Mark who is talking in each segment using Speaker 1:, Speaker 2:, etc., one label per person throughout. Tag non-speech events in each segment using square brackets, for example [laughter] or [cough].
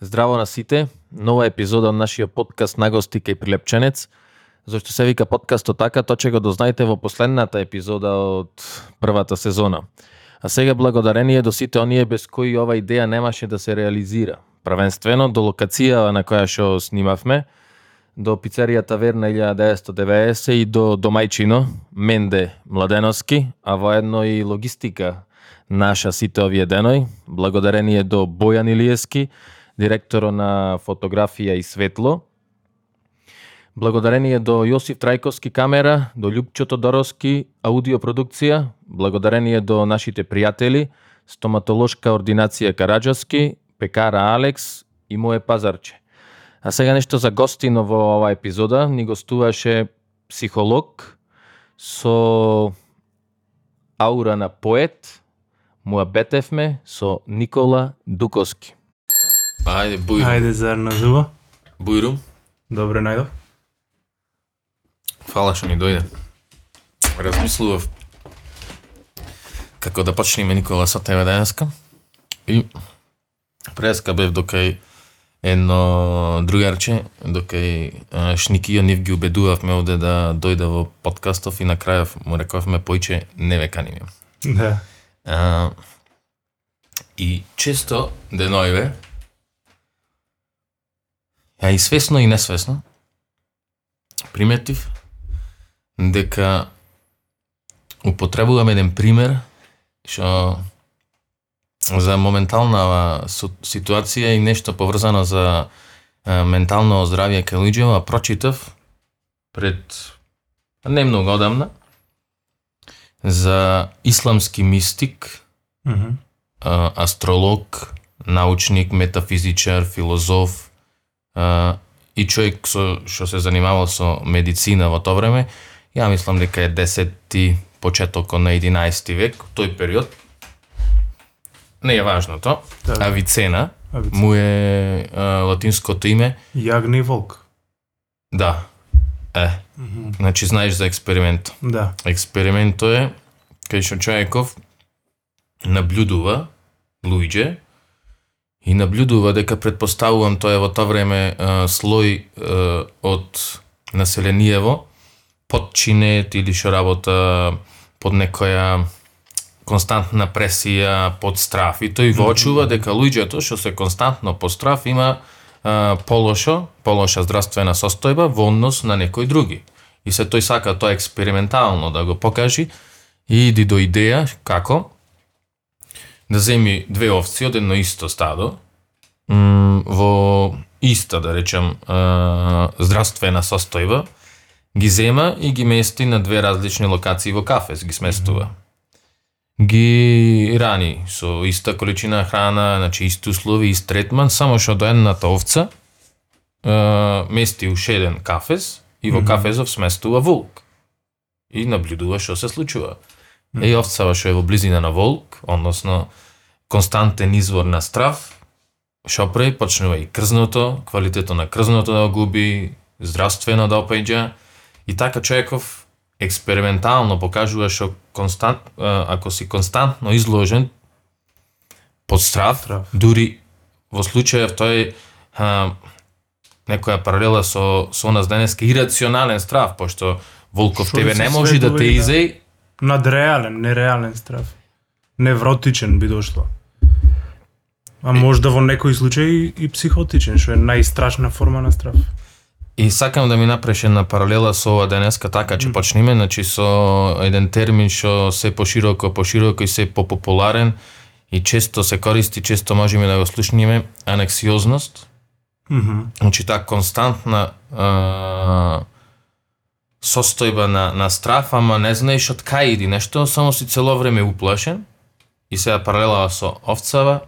Speaker 1: Здраво на сите, нова епизода од нашиот подкаст Нагости кај Прилепченец. Зошто се вика подкастот така, тоа ќе го дознаете во последната епизода од првата сезона. А сега благодарение до сите оние без кои ова идеја немаше да се реализира. Првенствено до локација на која што снимавме, до пицерија Таверна 1990 и до домајчино Менде Младеновски, а воедно и логистика наша сите овие деној, благодарение до Бојан Илиевски, директоро на фотографија и светло. Благодарение до Јосиф Трајковски камера, до Лјупчо Тодоровски аудиопродукција, благодарение до нашите пријатели, стоматолошка ординација Караджаски, пекара Алекс и мое пазарче. А сега нешто за гостино во оваа епизода. Ни гостуваше психолог со аура на поет. Муабетевме со Никола Дуковски.
Speaker 2: Ајде, бујрум.
Speaker 3: Ајде, зар на зуба?
Speaker 2: Бујрум.
Speaker 3: Добре, најдов.
Speaker 2: Фала што ни дојде. Размислував како да почнеме Никола со тебе денеска. И преска бев докај едно другарче, докај а, Шникио нив ги убедувавме овде да дојде во подкастов и на крајов му рековме појче не ве каниме.
Speaker 3: Да.
Speaker 2: А, и често денојве, ја и свесно и несвесно, приметив дека употребувам еден пример што за моментална ситуација и нешто поврзано за ментално здравје кај луѓето, прочитав пред не многу одамна за исламски мистик,
Speaker 3: Мгм.
Speaker 2: а, астролог, научник, метафизичар, филозоф а, и човек со, што се занимавал со медицина во тоа време, ја мислам дека е 10 почетокот на 11 век, тој период. Не е важното.
Speaker 3: Да.
Speaker 2: Авицена,
Speaker 3: Авицена.
Speaker 2: му е а, латинското име.
Speaker 3: Јагни волк.
Speaker 2: Да. Е,
Speaker 3: Мгм.
Speaker 2: значи знаеш за експеримент.
Speaker 3: Да.
Speaker 2: Експериментот е кај што човеков наблюдува луѓе и наблюдува дека предпоставувам тоа е во тоа време а, слој а, од населениево подчинет или што работа под некоја константна пресија, под страф. И тој воочува дека луѓето што се константно под страф има а, полошо, полоша здравствена состојба во однос на некои други. И се тој сака тоа експериментално да го покажи и иди до идеја како да земи две овци од едно исто стадо во иста, да речем, здравствена состојба, ги зема и ги мести на две различни локации во кафес, ги сместува. Ги рани со иста количина храна, значи исти услови, ист третман, само што до едната овца мести уште еден кафес и во кафезов сместува волк. И наблюдува што се случува. Е, овцава што е во близина на волк, односно константен извор на страв, што прави почнува и крзното, квалитето на крзното да го губи, здравствено да опаѓа и така човеков експериментално покажува што констант, ако си константно изложен под страв,
Speaker 3: Страв.
Speaker 2: дури во случајов тој а, некоја паралела со со нас денеска ирационален страв, пошто волков
Speaker 3: Што
Speaker 2: тебе не може да те
Speaker 3: да-
Speaker 2: изеј,
Speaker 3: Надреален, нереален страв. Невротичен би дошло. А можда во некои случаи и психотичен, што е најстрашна форма на страв.
Speaker 2: И сакам да ми напреш една паралела со ова денеска, така че почнеме, значи со еден термин што се пошироко, пошироко и се попопуларен и често се користи, често можеме да го слушнеме, анексиозност.
Speaker 3: Мгм.
Speaker 2: Значи таа константна а, состојба на, на страф, ама не знаеш од кај иди нешто, само си цело време уплашен. И сега паралелава со овцава,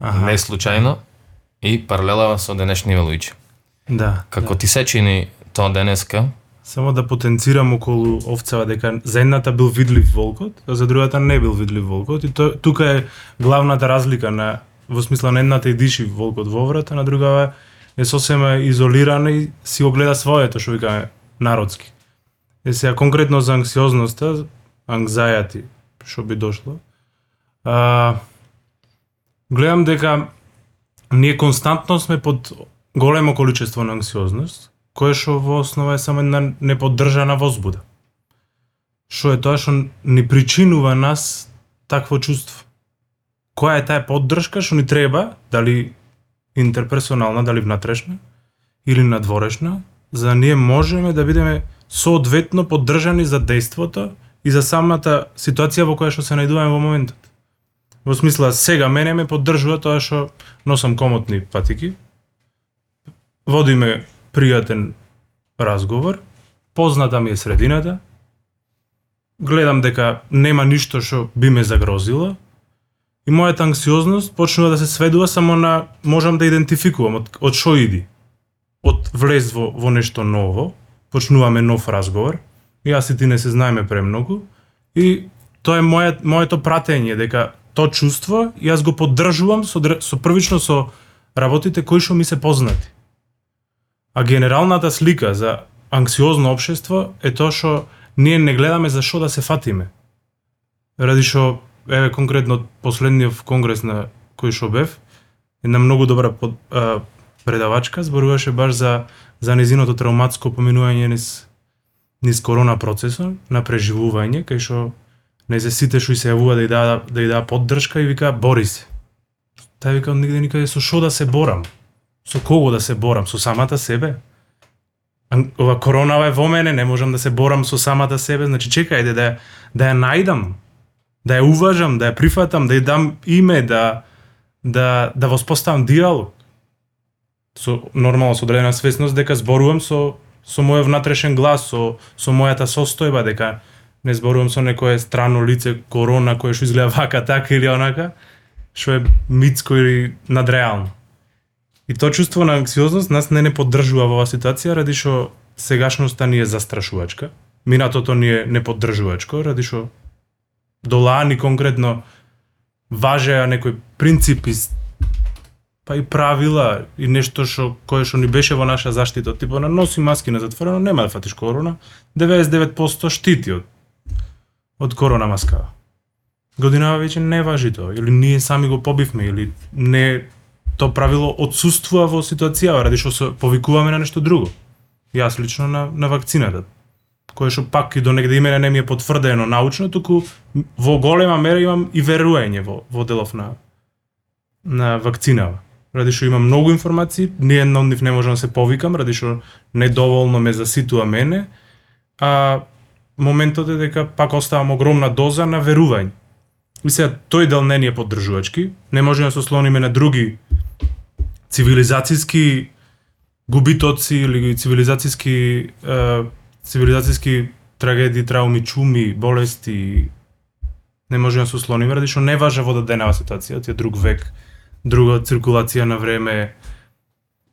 Speaker 3: Аха.
Speaker 2: не случајно, и паралелава со денешниве луѓе.
Speaker 3: Да.
Speaker 2: Како ти се чини тоа денеска?
Speaker 3: Само да потенцирам околу овцава дека за едната бил видлив волкот, а за другата не бил видлив волкот и то, тука е главната разлика на во смисла на едната и диши волкот во врата, на другава е сосема изолирана и си го гледа своето што викаме народски. Е сега конкретно за анксиозноста, anxiety, што би дошло. А, гледам дека ние константно сме под големо количество на анксиозност, кое што во основа е само една неподдржана возбуда. Што е тоа што ни причинува нас такво чувство. Која е таа поддршка што ни треба, дали интерперсонална, дали внатрешна или надворешна, за да ние можеме да бидеме соодветно поддржани за дејството и за самата ситуација во која што се најдуваме во моментот. Во смисла, сега мене ме поддржува тоа што носам комотни патики, водиме пријатен разговор, позната ми е средината, гледам дека нема ништо што би ме загрозило, и мојата анксиозност почнува да се сведува само на можам да идентификувам од, од што иди. Од влез во, во нешто ново, почнуваме нов разговор, јас и ти не се знаеме премногу, и тоа е моје, моето пратење, дека то чувство јас го поддржувам со, со првично со работите кои што ми се познати. А генералната слика за анксиозно општество е тоа што ние не гледаме за што да се фатиме. Ради што, еве конкретно последниот конгрес на кој што бев, една многу добра под, а, предавачка зборуваше баш за за незиното травматско поминување низ низ корона процесот на преживување, кај што не се сите што се јавува да ја да, да ја да поддршка и вика бори се. Тај вика нигде никаде со што да се борам? Со кого да се борам? Со самата себе? Ова коронава е во мене, не можам да се борам со самата себе, значи чекајде да да ја најдам, да ја уважам, да ја прифатам, да ја дам име, да да да воспоставам диалог со нормално со одредена свесност дека зборувам со со мојот внатрешен глас, со со мојата состојба дека не зборувам со некое странно лице корона кое што изгледа вака така или онака, што е митско или надреално. И тоа чувство на анксиозност нас не не поддржува во оваа ситуација ради што сегашноста ни е застрашувачка, минатото ни е неподдржувачко ради што долаани конкретно важеа некои принципи па и правила и нешто што кое што ни беше во наша заштита, типа на носи маски на затворено, нема да фатиш корона, 99% штити од од корона маска. Годинава веќе не важи тоа, или ние сами го побивме, или не то правило отсуствува во ситуација ради што се повикуваме на нешто друго. Јас лично на на вакцината кое што пак и до негде и мене не ми е потврдено научно, туку во голема мера имам и верување во во делов на на вакцинава. Ради што имам многу информации, ни една од нив не можам да се повикам, ради што недоволно ме заситува мене, а моментот е дека пак оставам огромна доза на верување. И сега, тој дел не ни е поддржувачки, не можеме да се ослониме на други цивилизацијски губитоци или цивилизацијски е, цивилизацијски трагедии, трауми, чуми, болести, не можеме да се ослониме, ради што не важа во даденава ситуација, тие друг век, друга циркулација на време,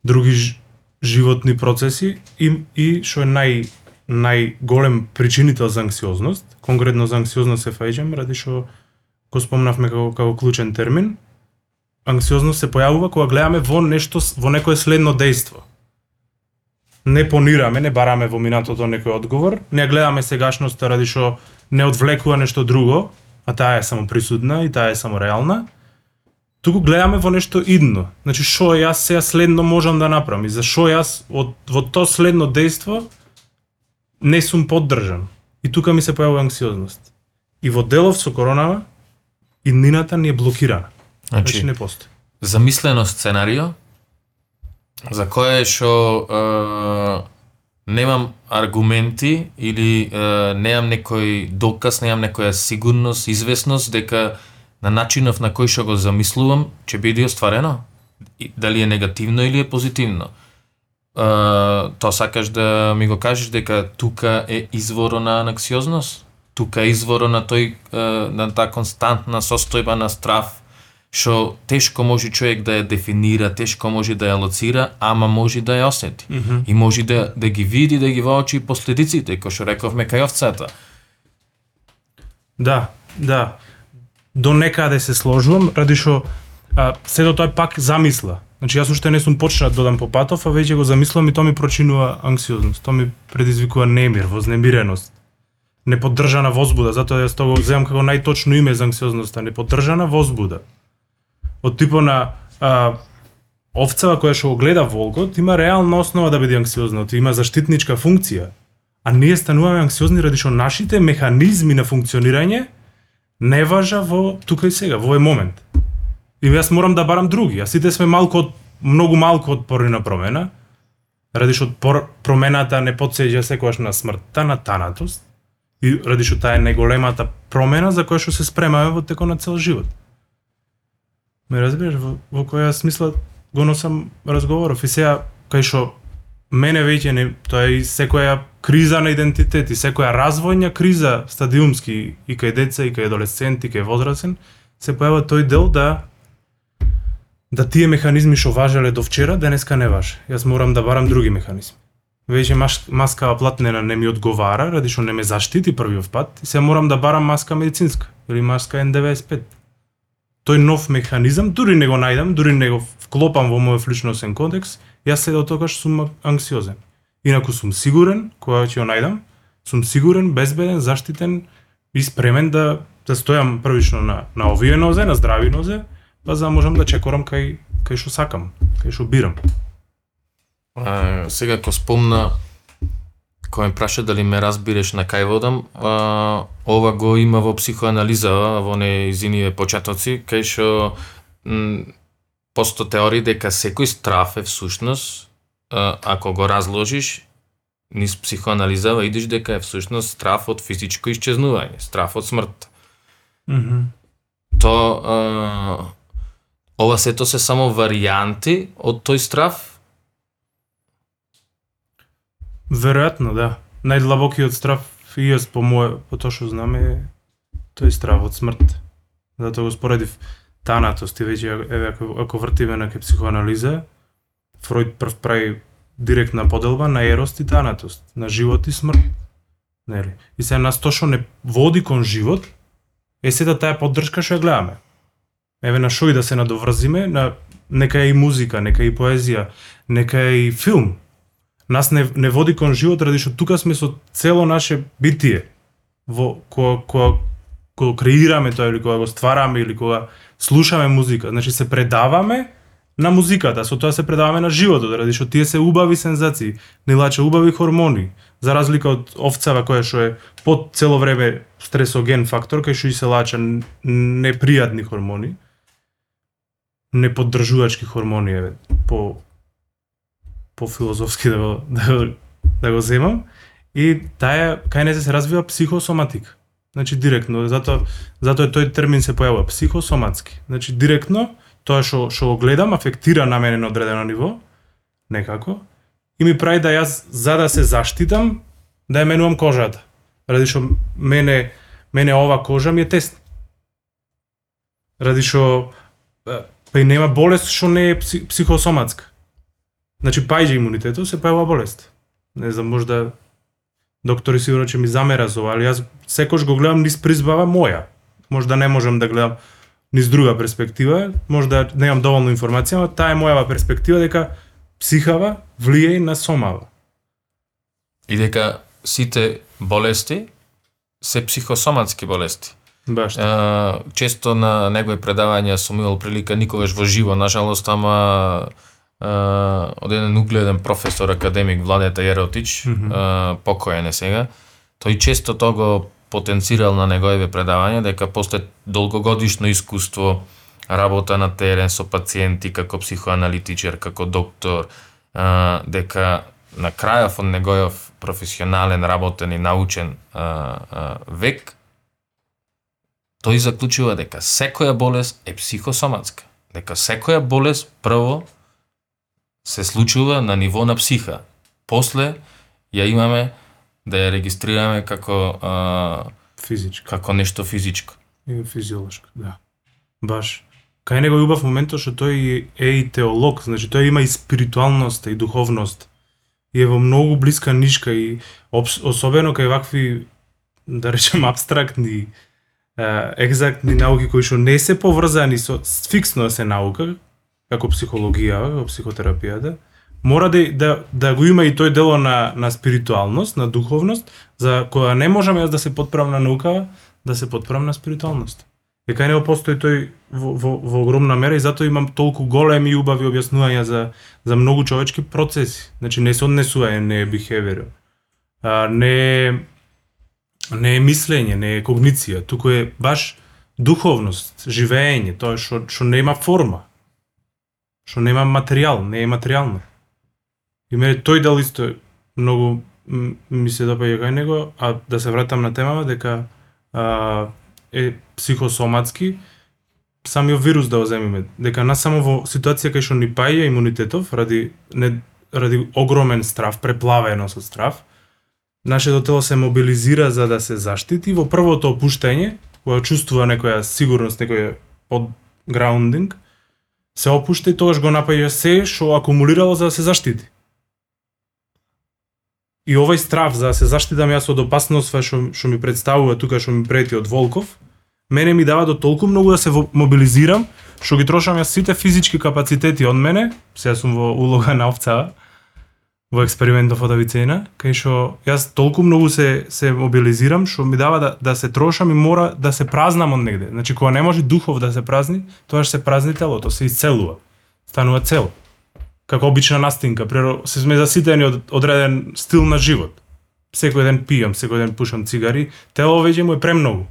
Speaker 3: други ж- животни процеси и, и што е нај најголем причинител за анксиозност, конкретно за анксиозност се фајџам, ради што го спомнавме како, како клучен термин, анксиозност се појавува кога гледаме во нешто, во некое следно дејство. Не понираме, не бараме во минатото некој одговор, не гледаме сегашноста ради што не одвлекува нешто друго, а таа е само присудна и таа е само реална, туку гледаме во нешто идно. Значи што јас сега следно можам да направам и за што јас од во тоа следно дејство не сум поддржан. И тука ми се појавува анксиозност. И во делов со коронава иднината ни е блокирана. Значи,
Speaker 2: Значи,
Speaker 3: не постои.
Speaker 2: замислено сценарио за кое што немам аргументи или е, немам некој доказ, немам некоја сигурност, известност дека на начинов на кој што го замислувам ќе биде остварено. И Дали е негативно или е позитивно. Тоа сакаш да ми го кажеш дека тука е изворо на анксиозност? Тука е изворо на тој на таа константна состојба на страв што тешко може човек да ја дефинира, тешко може да ја лоцира, ама може да ја осети. Mm -hmm. И може да, да ги види, да ги воочи последиците, кој што рековме кај овцата.
Speaker 3: Да, да. До некаде се сложувам, ради што се до тоа е пак замисла. Значи јас уште не сум почнат да додам по патов, а веќе го замислувам и тоа ми прочинува анксиозност. Тоа ми предизвикува немир, вознемиреност. Неподдржана возбуда, затоа јас тоа го земам како најточно име за анксиозноста, неподдржана возбуда. Од типо на а, овцава која што го гледа волкот има реална основа да биде анксиозна, тоа има заштитничка функција. А ние стануваме анксиозни ради што нашите механизми на функционирање не важа во тука и сега, во овој момент. И јас морам да барам други, а сите сме малку од, многу малку отпорни на промена, ради што пор, промената не подсеќа секогаш на смртта, на танатост, и ради што таа е најголемата промена за која што се спремаме во текот на цел живот. Ме разбираш, во, во која смисла го носам разговоров и сега кај што мене веќе не тоа е и секоја криза на идентитет и секоја развојна криза стадиумски и кај деца и кај адолесцент и кај возрасен се појава тој дел да да тие механизми што важеле до вчера денеска не важе. Јас морам да барам други механизми. Веќе маскава маска платнена не ми одговара, ради што не ме заштити првиот пат, и се морам да барам маска медицинска или маска N95 тој нов механизам, дури не го најдам, дури не го вклопам во мојот личносен контекст, јас се до тогаш сум анксиозен. Инаку сум сигурен, кога ќе ја најдам, сум сигурен, безбеден, заштитен и спремен да да стојам првично на на овие нозе, на здрави нозе, па за да можам да чекорам кај кај што сакам, кај што бирам.
Speaker 2: А, сега ко спомна кој ме праша дали ме разбираш на кај водам, а, ова го има во психоанализа, во неизиниве почетоци, кај што посто теорија дека секој страф е всушност, ако го разложиш, низ психоанализа идеш дека е всушност страф од физичко исчезнување, страф од смрт.
Speaker 3: Mm -hmm.
Speaker 2: То, а, ова сето се само варијанти од тој страф,
Speaker 3: Веројатно, да. Најдлабокиот страв и јас по моје, по тоа што знам е тој страв од смрт. Затоа го споредив танатост и веќе еве ако, ако вртиме на ке психоанализа, Фројд прв прави директна поделба на ерост и танатост, на живот и смрт. Нели? И се нас тоа што не води кон живот, е сета таа поддршка што ја гледаме. Еве на шој да се надоврзиме, на нека е и музика, нека е и поезија, нека е и филм, нас не, не води кон живот, ради што тука сме со цело наше битие, во кога, кога, кога креираме тоа или кога го ствараме или кога слушаме музика. Значи се предаваме на музиката, со тоа се предаваме на животот, ради што тие се убави сензации, не лача убави хормони, за разлика од овцава која што е под цело време стресоген фактор, кај што и се лача непријатни хормони, неподдржувачки хормони, еве, по филозофски да го, [laughs] да, да го земам. И таа кај не се развива психосоматика. Значи директно, затоа затоа тој термин се појавува психосоматски. Значи директно тоа што што го гледам афектира на мене на одредено ниво некако и ми прави да јас за да се заштитам да ја менувам кожата. Ради што мене мене ова кожа ми е тесна. Ради што па и нема болест што не е психосоматска. Значи, пајде имунитетот, се појава болест. Не знам, можда доктори сигурно ќе ми замера за ова, али јас секош го гледам низ призбава моја. Можда не можам да гледам низ друга перспектива, можда немам доволно информација, но таа е мојава перспектива дека психава влијае на сомава.
Speaker 2: И дека сите болести се психосоматски болести.
Speaker 3: Баш.
Speaker 2: Uh, често на негови предавања сум имал прилика никогаш во живо, нажалост, ама од еден угледен професор академик Владета Еротич, mm -hmm. покоен е сега. Тој често тоа го потенцирал на неговите предавања дека после долгогодишно искуство работа на терен со пациенти како психоаналитичар, како доктор, дека на крајов од неговиот професионален, работен и научен век, тој заклучува дека секоја болест е психосоматска. Дека секоја болест прво се случува на ниво на психа. После ја имаме да ја регистрираме како а,
Speaker 3: физичко.
Speaker 2: како нешто физичко.
Speaker 3: И физиолошко, да. Баш. Кај него убав моментот што тој е и теолог, значи тој има и спиритуалност и духовност. И е во многу блиска нишка и особено кај вакви да речем абстрактни екзактни науки кои што не се поврзани со фиксно се наука, како психологија, како психотерапијата, мора да, да, да го има и тој дело на, на спиритуалност, на духовност, за која не можам јас да се подправам на наука, да се подправам на спиритуалност. И кај него постои тој во, во, во огромна мера и затоа имам толку големи и убави објаснувања за за многу човечки процеси. Значи не се однесува не е behavior. А, не не е мислење, не е когниција, туку е баш духовност, живење, тоа што што нема форма. Што нема материјал, не е материјално. И мене тој дел исто многу ми се допаѓа кај него, а да се вратам на темава дека а, е психосоматски, самиот вирус да го земиме, дека нас само во ситуација кај што ни паја имунитетов ради не ради огромен страв, преплавено со страв, нашето тело се мобилизира за да се заштити во првото опуштање, кога чувствува некоја сигурност, некоја под граундинг, се опушта и тогаш го напаѓа се што акумулирало за да се заштити. И овој страв за да се заштитам јас од опасноста што што ми представува тука што ми прети од Волков, мене ми дава до толку многу да се мобилизирам, што ги трошам јас сите физички капацитети од мене, сега сум во улога на овца, во експериментов од Авицена, кај што јас толку многу се се мобилизирам што ми дава да, да се трошам и мора да се празнам од негде. Значи кога не може духов да се празни, тоа се празни телото, се исцелува. Станува цело. Како обична настинка, приро се сме заситени од одреден стил на живот. Секој ден пијам, секој ден пушам цигари, тело веќе му е премногу.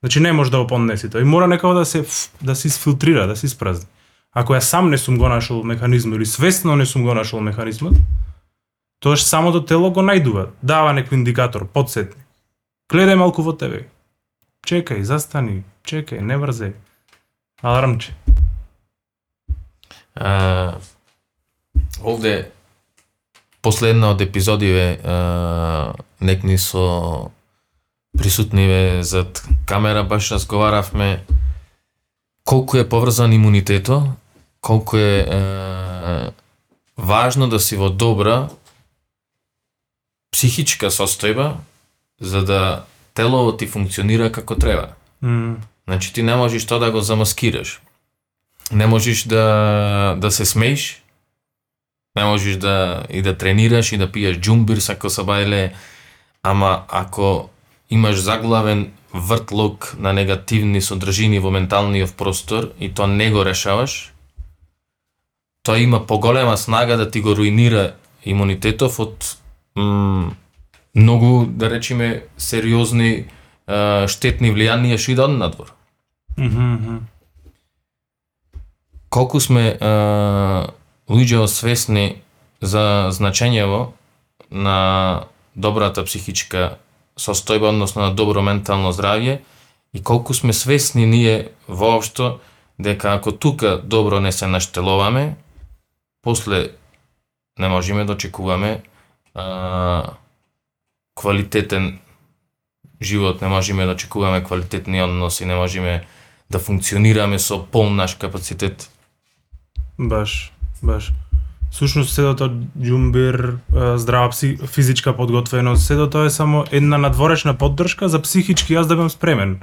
Speaker 3: Значи не може да го поднеси тоа и мора некако да се да се изфилтрира, да се испразни. Ако ја сам не сум го нашол механизмот или свесно не сум го нашол механизмот, Тоаш самото тело го најдува, дава некој индикатор, подсетни. Гледај малку во тебе. Чекај, застани, чекај, не врзеј. Алармче.
Speaker 2: А, овде последна од епизодиве а, некни со присутниве зад камера баш разговаравме колку е поврзан имунитето, колку е е важно да си во добра психичка состојба за да телото ти функционира како треба.
Speaker 3: М,
Speaker 2: Значи ти не можеш тоа да го замаскираш. Не можеш да да се смееш. Не можеш да и да тренираш и да пиеш џумбир сако сабајле, ама ако имаш заглавен вртлок на негативни содржини во менталниот простор и тоа не го решаваш, тоа има поголема снага да ти го руинира имунитетов од многу, да речеме, сериозни штетни влијанија што идат надвор.
Speaker 3: мгм, мгм.
Speaker 2: Колку сме луѓе освесни за значењево на добрата психичка состојба, односно на добро ментално здравје и колку сме свесни ние воопшто дека ако тука добро не се наштеловаме, после не можеме да очекуваме а, квалитетен живот, не можеме да очекуваме квалитетни односи, не можеме да функционираме со полн наш капацитет.
Speaker 3: Баш, баш. Сушност седото џумбир, а, здрава пси, физичка подготвеност, седо тоа е само една надворешна поддршка за психички јас да бам спремен.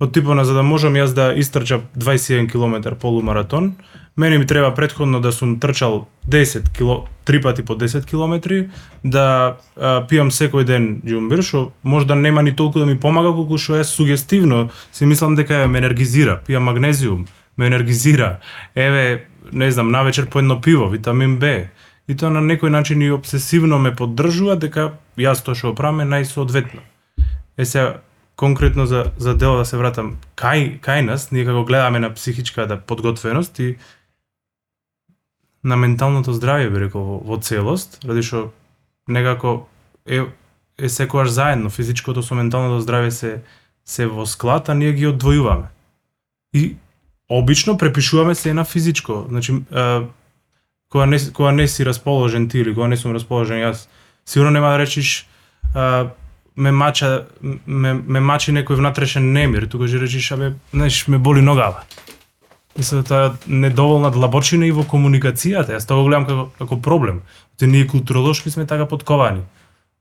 Speaker 3: Од типо на за да можам јас да истрчам 21 км полумаратон, мене ми треба предходно да сум трчал 10 кило, три пати по 10 км, да а, пијам секој ден џумбир, што можда нема ни толку да ми помага колку што е сугестивно, си мислам дека ја ме енергизира, пијам магнезиум, ме енергизира. Еве, не знам, навечер по едно пиво, витамин Б. И тоа на некој начин и обсесивно ме поддржува дека јас тоа што правам е најсоодветно. Е се конкретно за, за дело да се вратам кај, кај нас, ние како гледаме на психичката подготвеност и на менталното здравје, би рекол, во, во целост, ради што некако е, е секогаш заедно, физичкото со менталното здравје се, се во склад, а ние ги одвојуваме. И обично препишуваме се на физичко. Значи, а, кога не, кога не си расположен ти или кога не сум расположен јас, сигурно нема да речиш а, ме мача ме, ме мачи некој внатрешен немир, тука ќе речиш абе, знаеш, ме боли ногава. Мислам тоа недоволна длабочина и во комуникацијата, јас тоа го гледам како како проблем. Те ние културолошки сме така подковани.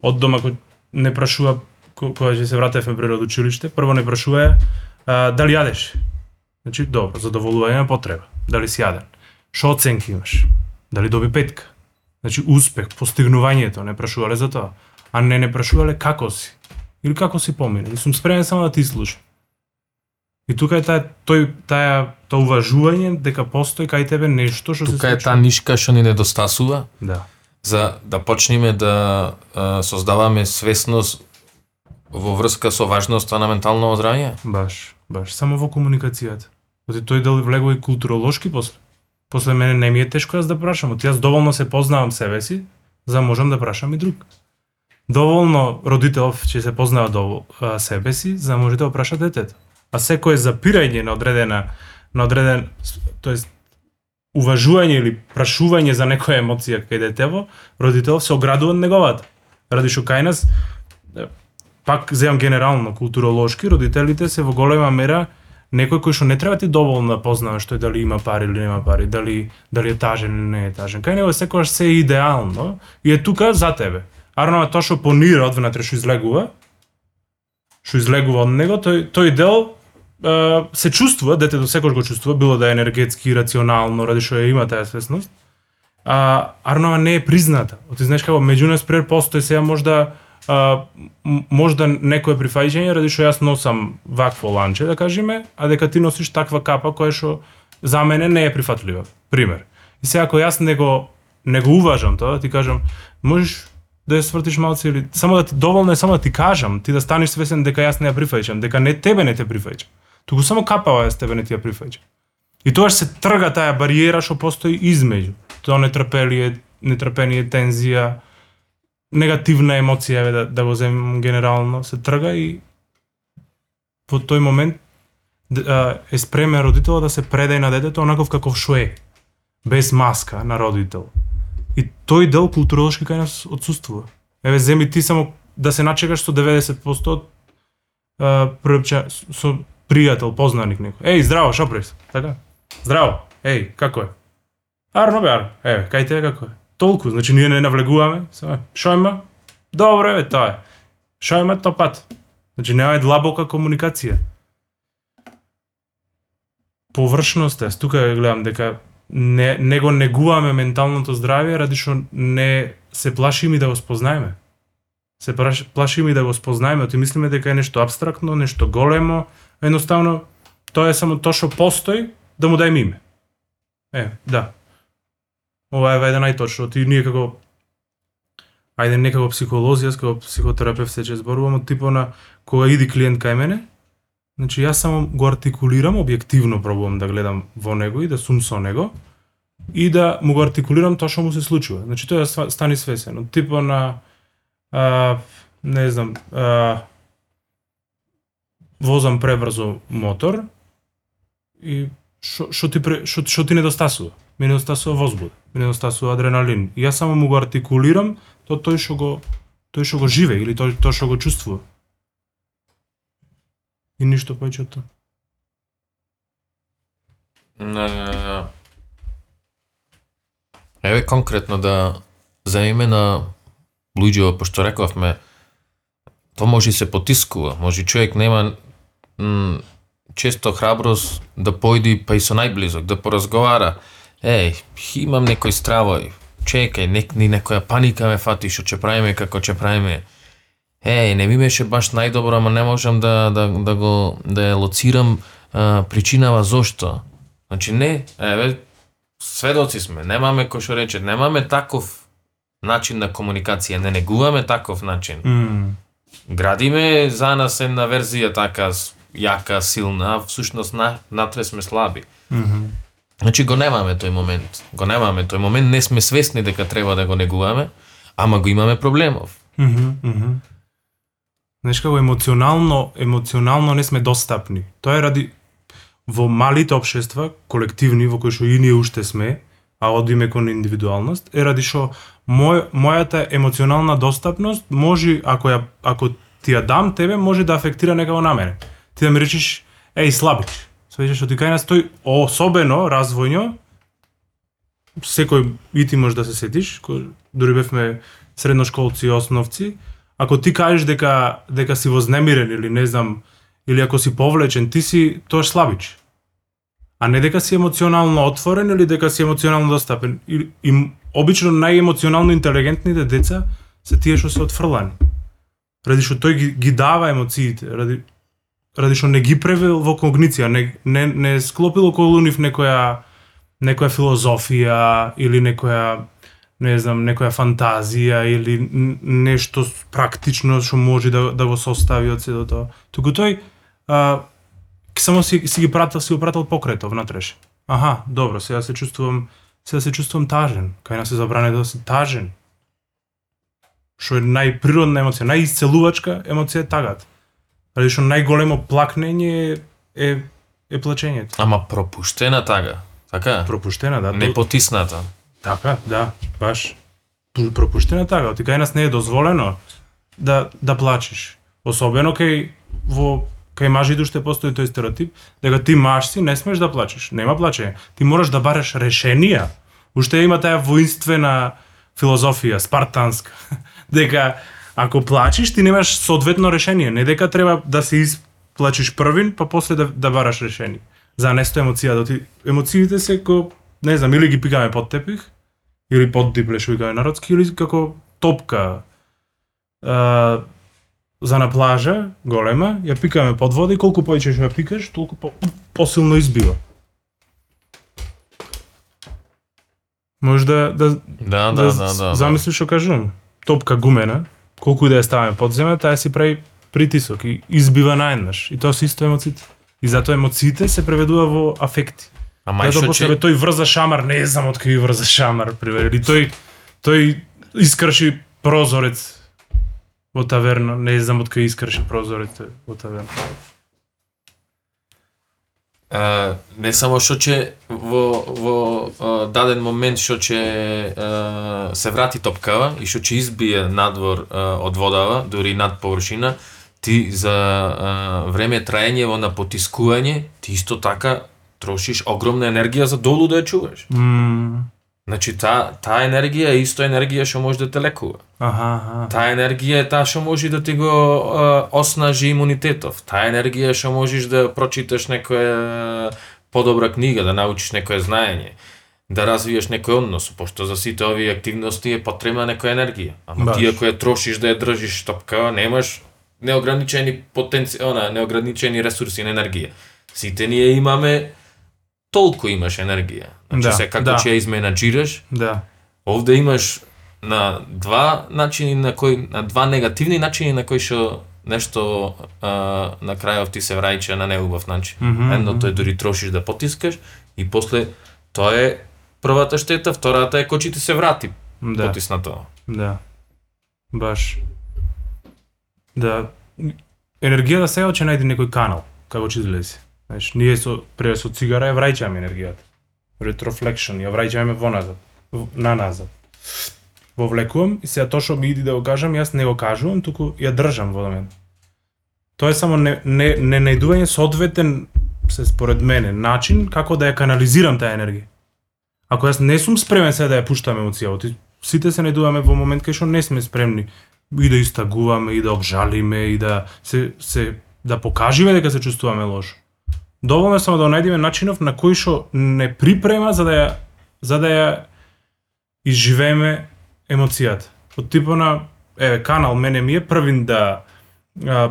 Speaker 3: Од дома кој не прашува кога ќе се вратевме пред училиште, прво не прашува а, дали јадеш. Значи, добро, задоволување на потреба. Дали си јаден. Што оценки имаш? Дали доби петка? Значи, успех, постигнувањето, не прашувале за тоа. А не не прашувале како си. Или како си помине. И сум спремен само да ти слушам. И тука е таа тој таа тоа уважување дека постои кај тебе нешто што се
Speaker 2: Тука е
Speaker 3: случува.
Speaker 2: таа нишка што ни недостасува
Speaker 3: Да.
Speaker 2: за да почнеме да а, создаваме свесност во врска со важноста на ментално оздравјање.
Speaker 3: Баш, баш. Само во комуникацијата. Оти тој дел влегува и културолошки после. После мене не ми е тешко јас да прашам. Оти јас доволно се познавам себе си, за да можам да прашам и друг. Доволно родителов ќе се познава до себе си, за да може да опраша праша детето. А секое запирање на одредена на одреден, тоест уважување или прашување за некоја емоција кај детево, родителов се оградува од неговата. Ради што кај нас пак земам генерално културолошки, родителите се во голема мера некој кој што не треба да ти доволно да познава што е дали има пари или нема пари, дали дали е тажен или не е тажен. Кај него секогаш се е идеално и е тука за тебе. Арно тоа што понира од внатре што излегува, што излегува од него, тој тој дел е, се чувствува, детето секој го чувствува, било да е енергетски, рационално, ради што ја има таа свесност. А Арнова не е призната. Оти знаеш како меѓу нас прер постои сега можда а, можда некое прифаќање ради што јас носам вакво ланче, да кажеме, а дека ти носиш таква капа која што за мене не е прифатлива. Пример. И сега ако јас не го не го уважам тоа, да ти кажам, можеш да ја свртиш малце или само да ти доволно е само да ти кажам, ти да станеш свесен дека јас не ја прифаќам, дека не тебе не те прифаќам. Туку само капава јас тебе не ти ја прифаќам. И тоа се трга таа бариера што постои измеѓу. Тоа нетрпелие, нетрпение, тензија, негативна емоција еве да, да го земам генерално, се трга и во тој момент е спремен родителот да се предај на детето онаков каков шо е, без маска на родител. И тој дел културолошки кај нас отсутствува. Еве земи ти само да се начекаш со 90% од а, со пријател, познаник некој. Еј, здраво, шо прес? Така? Здраво. Еј, како е? Арно бе, Арно. Еве, кај те како е? Толку, значи ние не навлегуваме. Само, шо има? Добро, е, тоа е. Шо има то пат? Значи нема е длабока комуникација. Површност е, тука гледам дека не, не го негуваме менталното здравје ради што не се плашиме да го спознаеме. Се плашиме да го спознаеме, тој мислиме дека е нешто абстрактно, нешто големо, едноставно тоа е само тоа што постои, да му дајме име. Е, да. Ова е вајде најточно. Ти ние како ајде не како психолози, јас како психотерапевт се зборувам од типо на кога иди клиент кај мене, значи јас само го артикулирам, објективно пробувам да гледам во него и да сум со него и да му го артикулирам тоа што му се случува. Значи тоа стани свесен. Од типа на а, не знам, а, возам пребрзо мотор и што ти пре- шо, што ти недостасува? Ми недостасува возбуд, ми недостасува адреналин. И јас само му го артикулирам тоа тој што го тој што го живее или тој тоа што го чувствува. И ништо повеќе од тоа.
Speaker 2: Не, не, не. Еве конкретно да земеме на луѓето, пошто рековме, тоа може и се потискува, може и човек нема м, често храброст да појди па и со најблизок, да поразговара. Еј, имам некој стравој, чекај, нек ни некоја паника ме фати што ќе правиме како ќе правиме. Еј, не ми беше баш најдобро, ама не можам да, да, да го да ја лоцирам а, причинава зошто. Значи не, еве, сведоци сме, немаме кој што рече, немаме таков начин на комуникација, не негуваме таков начин.
Speaker 3: Mm.
Speaker 2: Градиме за нас една верзија така јака, силна, а всушност на, натре сме слаби.
Speaker 3: Mm -hmm.
Speaker 2: Значи го немаме тој момент. Го немаме тој момент, не сме свесни дека треба да го негуваме, ама го имаме проблемов.
Speaker 3: Мгм, мгм. Знаеш како емоционално, емоционално не сме достапни. Тоа е ради во малите општества, колективни во кои што и ние уште сме, а одиме кон индивидуалност, е ради што мој, мојата емоционална достапност може ако ја ако ти ја дам тебе може да афектира некако на мене. Ти да ми речеш еј слабич. Свеќе што ти кај нас тој особено развојно секој и ти може да се сетиш, кој дури бевме средношколци и основци, ако ти кажеш дека дека си вознемирен или не знам, или ако си повлечен, ти си тоа слабич. А не дека си емоционално отворен или дека си емоционално достапен. И, и обично најемоционално интелигентните деца се тие што се отфрлани. Ради што тој ги, ги дава емоциите, ради ради што не ги превел во когниција, не не не склопил околу нив некоја некоја филозофија или некоја не знам, некоја фантазија или нешто практично што може да да го состави од сето тоа. Туку тој а, само си, си ги пратил, си го пратил покретов внатреше. Аха, добро, сега се чувствувам, сега се чувствувам тажен. Кај нас се забране да си тажен. Што е најприродна емоција, најисцелувачка емоција е тагат. Ради што најголемо плакнење е, е, е плачењето.
Speaker 2: Ама пропуштена тага. Така?
Speaker 3: Пропуштена, да.
Speaker 2: Не потисната.
Speaker 3: Така, да, баш. Пропуштена така, ти кај нас не е дозволено да да плачеш. Особено кај во кај мажите уште постои тој стереотип дека ти маж си не смеш да плачеш. Нема плачење. Ти мораш да бараш решенија. Уште има таа воинствена филозофија, спартанска, [laughs] дека ако плачеш ти немаш соодветно решение, не дека треба да се исплачиш првин, па после да, да бараш решение. За несто емоција, да ти емоциите се ко не знам, или ги пикаме под тепих, или под дипле што викаме народски, или како топка а, за на плажа, голема, ја пикаме под вода и колку повеќе што ја пикаш, толку по, посилно избива. Може да, да,
Speaker 2: Да, да, да, да. да.
Speaker 3: замислиш што кажувам. Топка гумена, колку и да ја ставаме под земја, таа си прави притисок и избива наеднаш. И тоа се исто емоциите. И затоа емоциите се преведува во афекти.
Speaker 2: Ама и што че...
Speaker 3: тој врза шамар, не знам од кај врза шамар, пример. Или тој тој искрши прозорец во таверна, не знам од кај искрши прозорец во таверна.
Speaker 2: А, не само што че во, во а, даден момент што че а, се врати топкава и што че избие надвор а, од водава, дури над површина, ти за а, време траење во на потискување, ти исто така трошиш огромна енергија за долу да ја чуваш.
Speaker 3: Мм,
Speaker 2: Значи таа таа енергија е исто енергија што може да те лекува.
Speaker 3: аха, аха.
Speaker 2: Таа енергија е таа што може да ти го а, оснажи имунитетов. Таа енергија е што можеш да прочиташ некоја подобра книга, да научиш некое знаење, да развиеш некој однос, пошто за сите овие активности е потребна некоја енергија. Ама
Speaker 3: Баш.
Speaker 2: ти ако ја трошиш да ја држиш топка, немаш неограничени потенци, она, неограничени ресурси на енергија. Сите ние имаме толку имаш енергија. Значи
Speaker 3: Да,
Speaker 2: се како
Speaker 3: да.
Speaker 2: ќе ја изменаџираш,
Speaker 3: Да.
Speaker 2: Овде имаш на два начини на кои на два негативни начини на кои што нешто а, на крајов ти се враќа на неубав начин.
Speaker 3: Мгм,
Speaker 2: Едното е дури трошиш да потискаш и после тоа е првата штета, втората е кој ти се врати
Speaker 3: Да.
Speaker 2: потиснато.
Speaker 3: Да. Баш. Да. Енергијата сега ќе најде некој канал, како ќе излезе. Знаеш, ние со пре со цигара ја враќаме енергијата. Retroflexion, ја враќаме во назад, на назад. Во влекувам и сега тоа што ми иди да го кажам, јас не го кажувам, туку ја држам во мен. Тоа е само не, не, не најдување соодветен, се според мене, начин како да ја канализирам таа енергија. Ако јас не сум спремен сега да ја пуштам емоцијата, сите се најдуваме во момент кај што не сме спремни и да истагуваме и да обжалиме и да се се да покажеме дека се чувствуваме лошо. Доволно е само да најдеме начинов на кој што не припрема за да ја за да ја изживееме емоцијата. Од типа на еве канал мене ми е првин да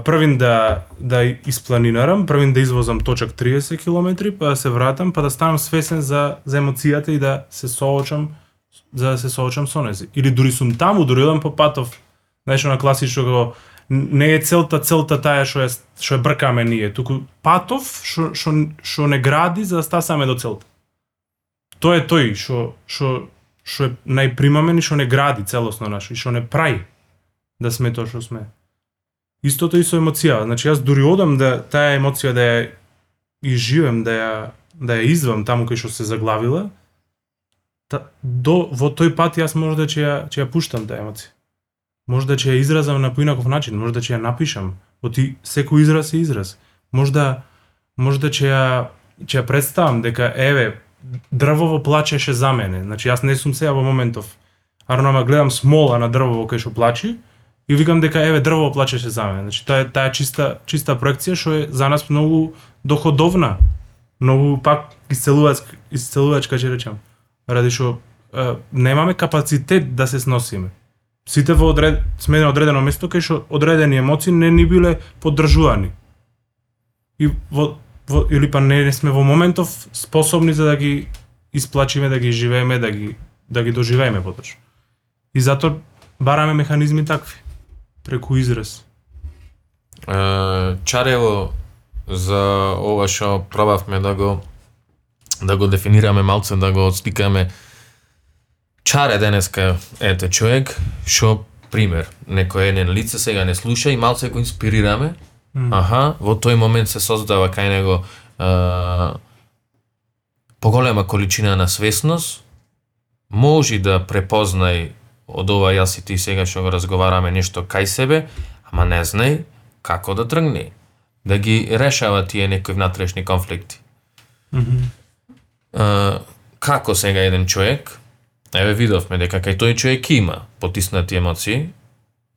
Speaker 3: првин да да испланинарам, првин да извозам точак 30 км, па да се вратам, па да станам свесен за за емоцијата и да се соочам за да се соочам со нези. Или дури сум таму, дури одам по патов. Знаеш, на класично го не е целта целта таа што е што е бркаме ние, туку патов што што што не гради за да стасаме до целта. Тоа е тој што што што е најпримамен и што не гради целосно наш и што не прави да сме тоа што сме. Истото и со емоција. Значи јас дури одам да таа емоција да ја изживам, да ја да ја извам таму кај што се заглавила, та, до во тој пат јас може да ќе ја ќе ја пуштам таа емоција. Може да ќе ја изразам на поинаков начин, може да ќе ја напишам. Оти секој израз е израз. Можда можда ќе ја ќе ја представам дека еве дрвово плачеше за мене. Значи јас не сум сега во моментов. Арно ама гледам смола на дрвово кај што плачи и викам дека еве дрвово плачеше за мене. Значи таа е таа чиста чиста проекција што е за нас многу доходовна. Многу пак исцелувачка, исцелувачка ќе речам. Ради што немаме капацитет да се сносиме. Сите во одред, сме на одредено место кај што одредени емоции не ни биле поддржувани. и во, во или па не, не сме во моментов способни за да ги исплачиме, да ги живееме, да ги да ги доживееме поточно. И затоа бараме механизми такви преку израз.
Speaker 2: Е, чарево за ова што пробавме да го да го дефинираме малце, да го отстикаме. Чаре денеска ете човек што пример, некој еден лице сега не слуша и малце го инспирираме. Аха, во тој момент се создава кај него е, поголема количина на свесност, може да препознај од ова јас и ти сега што го разговараме нешто кај себе, ама не знај како да тргне, да ги решава тие некои внатрешни конфликти. Uh, како сега еден човек, еве видовме дека кај тој човек има потиснати емоции,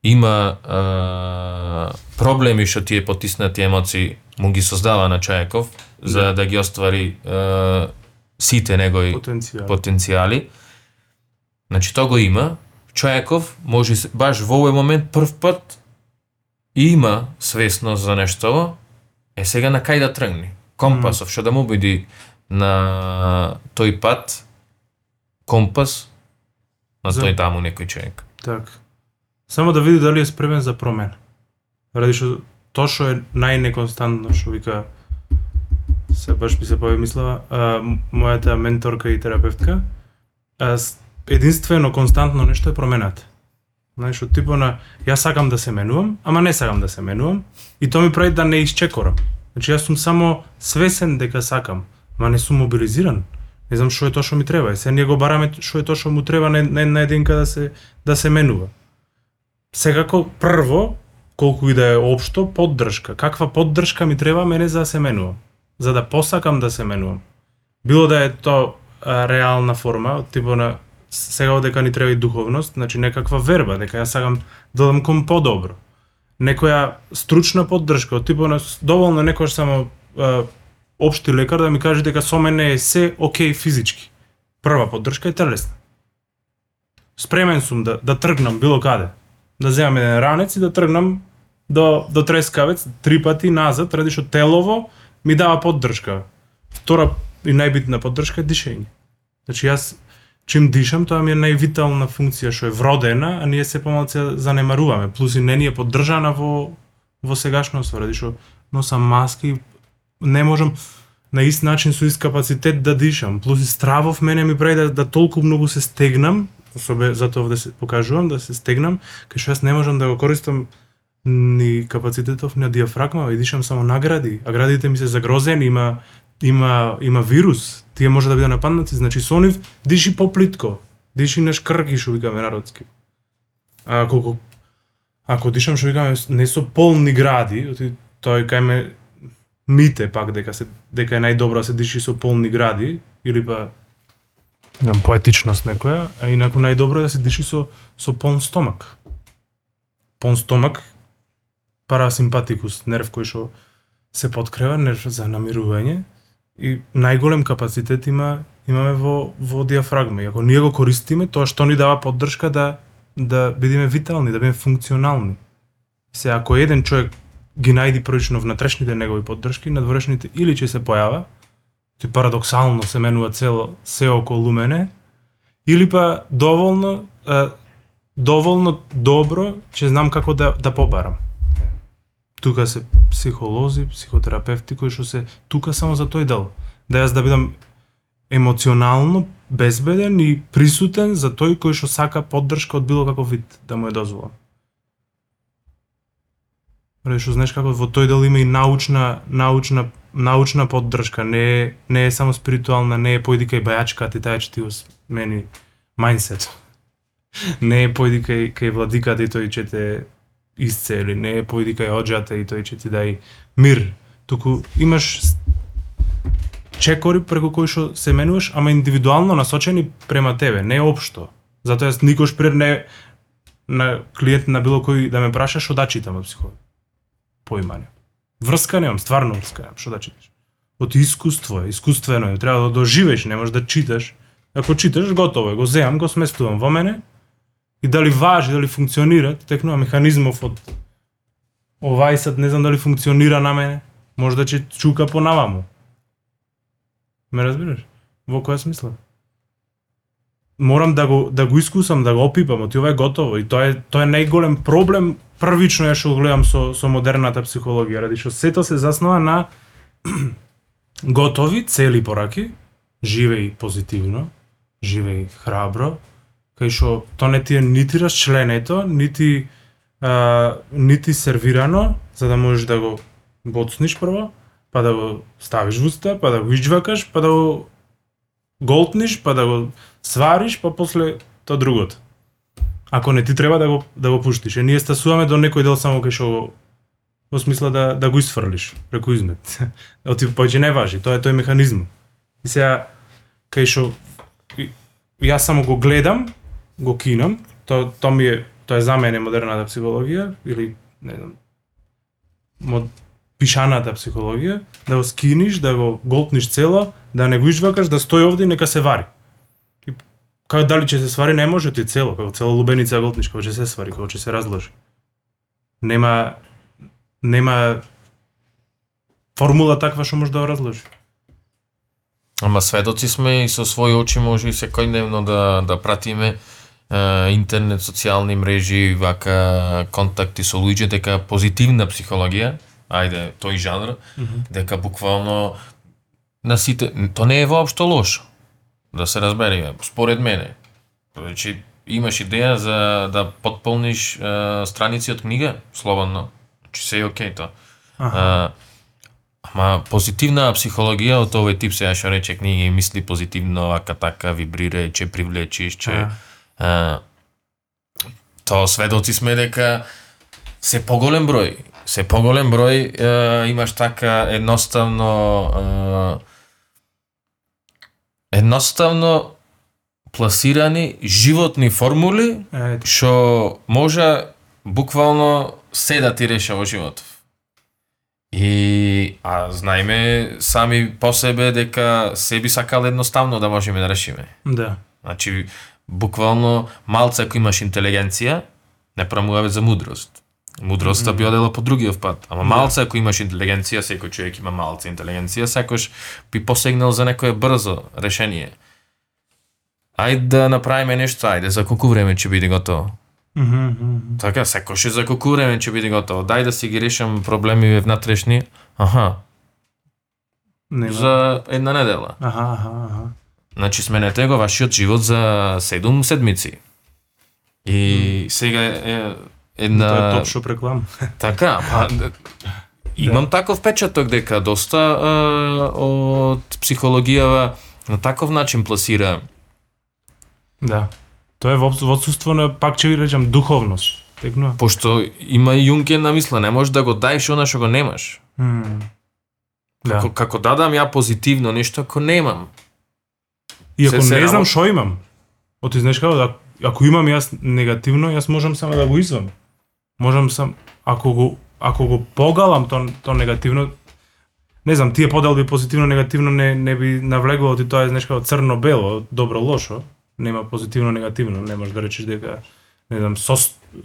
Speaker 2: има uh, проблеми што тие потиснати емоции му ги создава на човеков за да ги оствари uh, сите негови
Speaker 3: Потенцијал.
Speaker 2: потенцијали. Значи тоа го има. Човеков може баш во овој момент прв пат има свесност за нешто, е сега на кај да тргне. Компасов што да му биди на тој пат компас на тој таму некој човек.
Speaker 3: Така. Само да види дали е спремен за промена. Ради што тоа што е најнеконстантно што вика се баш ми се помислава, а, м- мојата менторка и терапевтка, а, единствено константно нешто е промената. Знаеш, од типо на јас сакам да се менувам, ама не сакам да се менувам и тоа ми прави да не исчекорам. Значи јас сум само свесен дека сакам, ма не сум мобилизиран. Не знам што е тоа што ми треба. Се ние го бараме што е тоа што му треба на, на на единка да се да се менува. Секако прво колку и да е општо поддршка. Каква поддршка ми треба мене за да се менувам? За да посакам да се менувам. Било да е то а, реална форма, типо на сега дека ни треба и духовност, значи некаква верба, дека ја сакам да дадам кон подобро. Некоја стручна поддршка, од типо на доволно некој само а, општи лекар да ми каже дека со мене е се окей физички. Прва поддршка е телесна. Спремен сум да да тргнам било каде. Да земам еден ранец и да тргнам до до трескавец три пати назад, ради што телово ми дава поддршка. Втора и најбитна поддршка е дишење. Значи јас чим дишам, тоа ми е највитална функција што е вродена, а ние се помалку ја занемаруваме. Плюс и не ни е поддржана во во сегашното, ради што носам маски, не можам на ист начин со ист капацитет да дишам. Плюс и стравов мене ми прави да, да толку многу се стегнам, особе затоа да се покажувам да се стегнам, кај што јас не можам да го користам ни капацитетов на диафрагма, и дишам само награди а градите ми се загрозени, има има има вирус, тие може да бидат нападнати, значи со нив диши поплитко, диши на шкрки што викаме народски. А колку ако дишам што викаме не со полни гради, оти тој кај ме мите пак дека се дека е најдобро да се диши со полни гради или па немам поетичност некоја, а инаку најдобро е да се диши со со полн стомак. Полн стомак парасимпатикус, нерв кој што се подкрива, нерв за намирување и најголем капацитет има имаме во во диафрагма. И ако ние го користиме, тоа што ни дава поддршка да да бидеме витални, да бидеме функционални. Се ако еден човек ги најди првично внатрешните негови поддршки, надворешните или ќе се појава, тој парадоксално се менува цело се околу мене, или па доволно е, доволно добро ќе знам како да да побарам. Тука се психолози, психотерапевти кои што се тука само за тој дел. Да јас да бидам емоционално безбеден и присутен за тој кој што сака поддршка од било каков вид да му е дозволен. Ради што знаеш како во тој дел има и научна научна научна поддршка, не е не е само спиритуална, не е појди кај бајачка ти тај ти мени мајндсет. [laughs] Не е појди кај кај владиката и тој ќе те исцели, не е појди кај оджата и тој ќе ти дај мир. Туку имаш чекори преку кои што се менуваш, ама индивидуално насочени према тебе, не општо. Затоа јас никош пред не на клиент на било кој да ме праша што да читам од психолог. Поимање. Врска немам, стварно врска немам, што да читаш. Од искуство, е, искуствено е, треба да доживееш, не можеш да читаш. Ако читаш, готово е, го земам, го сместувам во мене и дали важи, дали функционира, текнува механизмов од овај сад, не знам дали функционира на мене, Може да ќе чука понаваму. Ме разбираш? Во која смисла? Морам да го да го искусам, да го опипам, оти ова е готово и тоа е тоа е најголем проблем првично ја што гледам со со модерната психологија, ради што сето се заснова на [clears throat] готови цели пораки, живеј позитивно, живеј храбро, кај што тоа не ти е нити расчленето, нити а, нити сервирано, за да можеш да го боцниш прво, па да го ставиш во уста, па да го иџвакаш, па да го голтниш, па да го свариш, па после тоа другото. Ако не ти треба да го да го пуштиш. Е ние стасуваме до некој дел само кај што во смисла да да го исфрлиш преку измет. [laughs] Оти повеќе не важи, тоа е тој механизм. И сега кај што јас само го гледам, го кинам, тоа тоа ми е тоа е за мене модерната психологија или не знам мод, пишаната психологија, да го скиниш, да го голтниш цело, да не го иџвакаш, да стои овде и нека се вари. Како дали ќе се свари не може ти цело, како цело лубеница голтниш, како ќе се свари, како ќе се разложи. Нема нема формула таква што може да разложи.
Speaker 2: Ама сведоци сме и со своји очи може и секојдневно да да пратиме е, интернет, социјални мрежи, вака контакти со луѓе дека позитивна психологија, ајде, тој жанр, дека буквално на сите, то не е воопшто лошо. Да се разбереме, според мене. Значи, имаш идеја за да потполниш е, страници од книга, слободно. Значи, се е окей тоа. А, ама позитивна психологија од овој тип сега што рече книги и мисли позитивно, вака така вибрира, че привлечиш, че а, тоа сведоци сме дека се поголем број, се поголем број е, имаш така едноставно е, едноставно пласирани животни формули што може буквално се да ти реша во животов. И а знаеме сами по себе дека се би сакал едноставно да можеме да решиме.
Speaker 3: да.
Speaker 2: Значи буквално малце ако имаш интелигенција, не промуваме за мудрост. Мудроста би одела по другиот пат. Ама малце ако имаш интелигенција, секој човек има малце интелигенција, секој би посегнал за некое брзо решение. Ајде да направиме нешто, ајде за колку време ќе биде готово.
Speaker 3: Мгм, мгм.
Speaker 2: Така, секој за колку време ќе биде готово. Дај да си ги решам проблеми внатрешни. Аха,
Speaker 3: Нема.
Speaker 2: за една недела.
Speaker 3: Аха, аха, аха.
Speaker 2: Значи сменете го вашиот живот за 7 седмици. И сега е една
Speaker 3: Тоа е топ шоп реклама. [laughs]
Speaker 2: така, па д- имам таков печаток дека доста а, од психологијава на таков начин пласира
Speaker 3: Да. Тоа е во во отсуство на пак ќе ви речам духовност. Текнува.
Speaker 2: пошто има и Јунген мисла, не можеш да го даеш она што го немаш.
Speaker 3: М. Да.
Speaker 2: Како, како дадам ја позитивно нешто ако немам.
Speaker 3: И ако
Speaker 2: се-
Speaker 3: не знам што имам, оти знаеш како да ако имам јас негативно, јас можам само да го извам. Можам сам ако го ако го погалам то то негативно не знам, тие поделби позитивно негативно не не би навлегувало ти тоа е знаеш како црно бело, добро лошо, нема позитивно негативно, не можеш да речеш дека не знам со,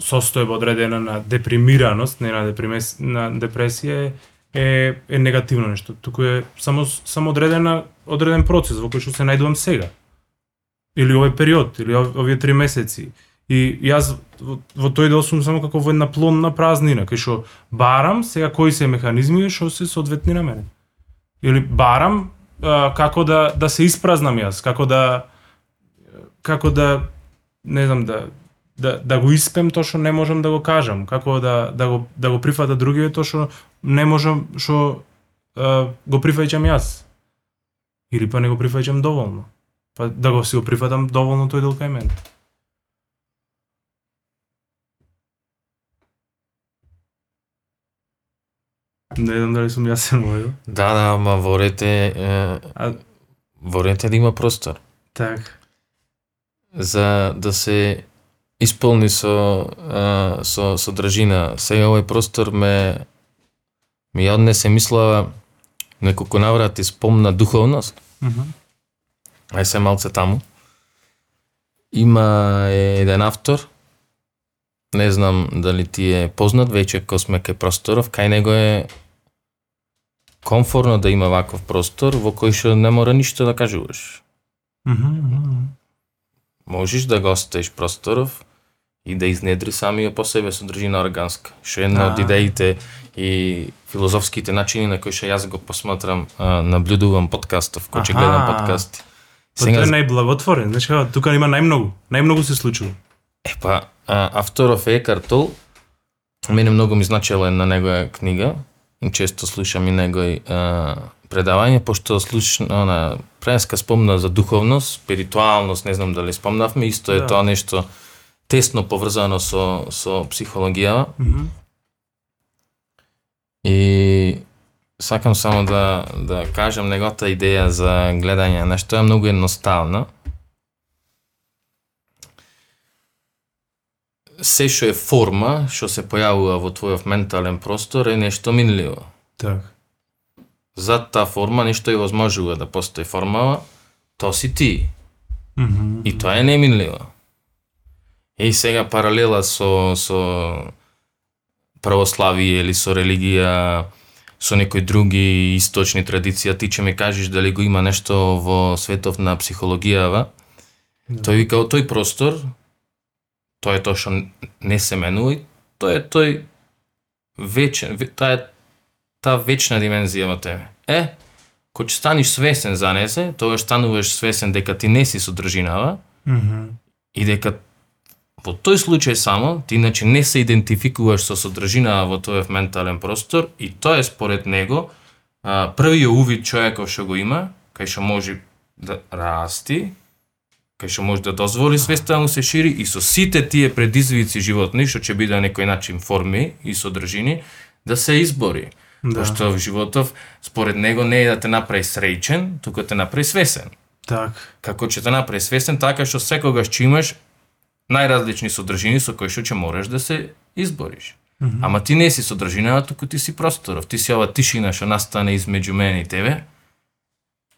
Speaker 3: состојба одредена на депримираност, не на депримес, на депресија е, е негативно нешто, туку е само само одредена одреден процес во кој што се најдувам сега. Или овој период, или овие три месеци. И јас во, во тој дел сум само како во една плонна празнина, кај што барам сега кои се механизми што се соодветни на мене. Или барам а, како да да се испразнам јас, како да како да не знам да да да го испем тоа што не можам да го кажам, како да да го да го прифата другиот тоа што не можам што го прифаќам јас. Или па не го прифаќам доволно. Па да го си го прифатам доволно тој дел кај мене. Не знам дали сум јасен во ово.
Speaker 2: Да, да, ама ворете е,
Speaker 3: А
Speaker 2: ворете да има простор.
Speaker 3: така.
Speaker 2: за да се исполни со а, со содржина. Сега овој простор ме ми ја однесе мислава неколку наврати спомна духовност.
Speaker 3: Мгм.
Speaker 2: Ај се малце таму. Има еден автор, не знам дали ти е познат, веќе ко сме кај просторов, кај него е комфорно да има ваков простор во кој што не мора ништо да кажуваш.
Speaker 3: Мгм, мгм.
Speaker 2: Можеш да го оставиш просторов и да изнедри самија по себе содржина органска. Што е една од
Speaker 3: А.
Speaker 2: идеите и филозофските начини на кои што јас го посматрам, а, наблюдувам подкастов, кој ќе гледам подкасти.
Speaker 3: Па тој е најблаготворен, знаеш како, тука има најмногу, најмногу се случува.
Speaker 2: Епа, авторов е Екарт Тол, мене многу ми значила една негова книга, често слушам и негови предавање, пошто слуш, она, преска спомна за духовност, спиритуалност, не знам дали спомнавме, исто е
Speaker 3: Да.
Speaker 2: тоа нешто тесно поврзано со, со психологијава.
Speaker 3: Мгм.
Speaker 2: И сакам само да, да кажам неговата идеја за гледање на што е многу едноставна. Се што е форма, што се појавува во твојов ментален простор е нешто минливо.
Speaker 3: Так.
Speaker 2: Зад таа форма нешто е возможува да постои формава, тоа си ти.
Speaker 3: Мгм.
Speaker 2: И тоа е неминливо. И сега паралела со, со православие или со религија, со некои други источни традиции, а ти ќе ми кажеш дали го има нешто во светов на психологијава, тој вика, тој простор, тоа е тоа што не се менува и тоа е тој вечен, ве- таа е таа вечна димензија во тебе. Е, кога ќе станеш свесен за несе, тогаш стануваш свесен дека ти не си содржинава
Speaker 3: Мгм.
Speaker 2: и дека во тој случај само ти иначе не се идентификуваш со содржинава во твојов ментален простор и тоа е според него а, првиот увид човеков што го има, кај што може да расти, кај што може да дозволи свеста да му се шири и со сите тие предизвици животни, што ќе биде на некој начин форми и содржини, да се избори.
Speaker 3: Да.
Speaker 2: Пошто в животов, според него, не е да те направи среќен, туку да те направи свесен.
Speaker 3: Так.
Speaker 2: Како ќе те направи свесен, така што секогаш ќе имаш најразлични содржини со кои што ќе мораш да се избориш. Ама ти не си содржинава, туку ти си просторов. Ти си ова тишина што настане измеѓу мене и тебе.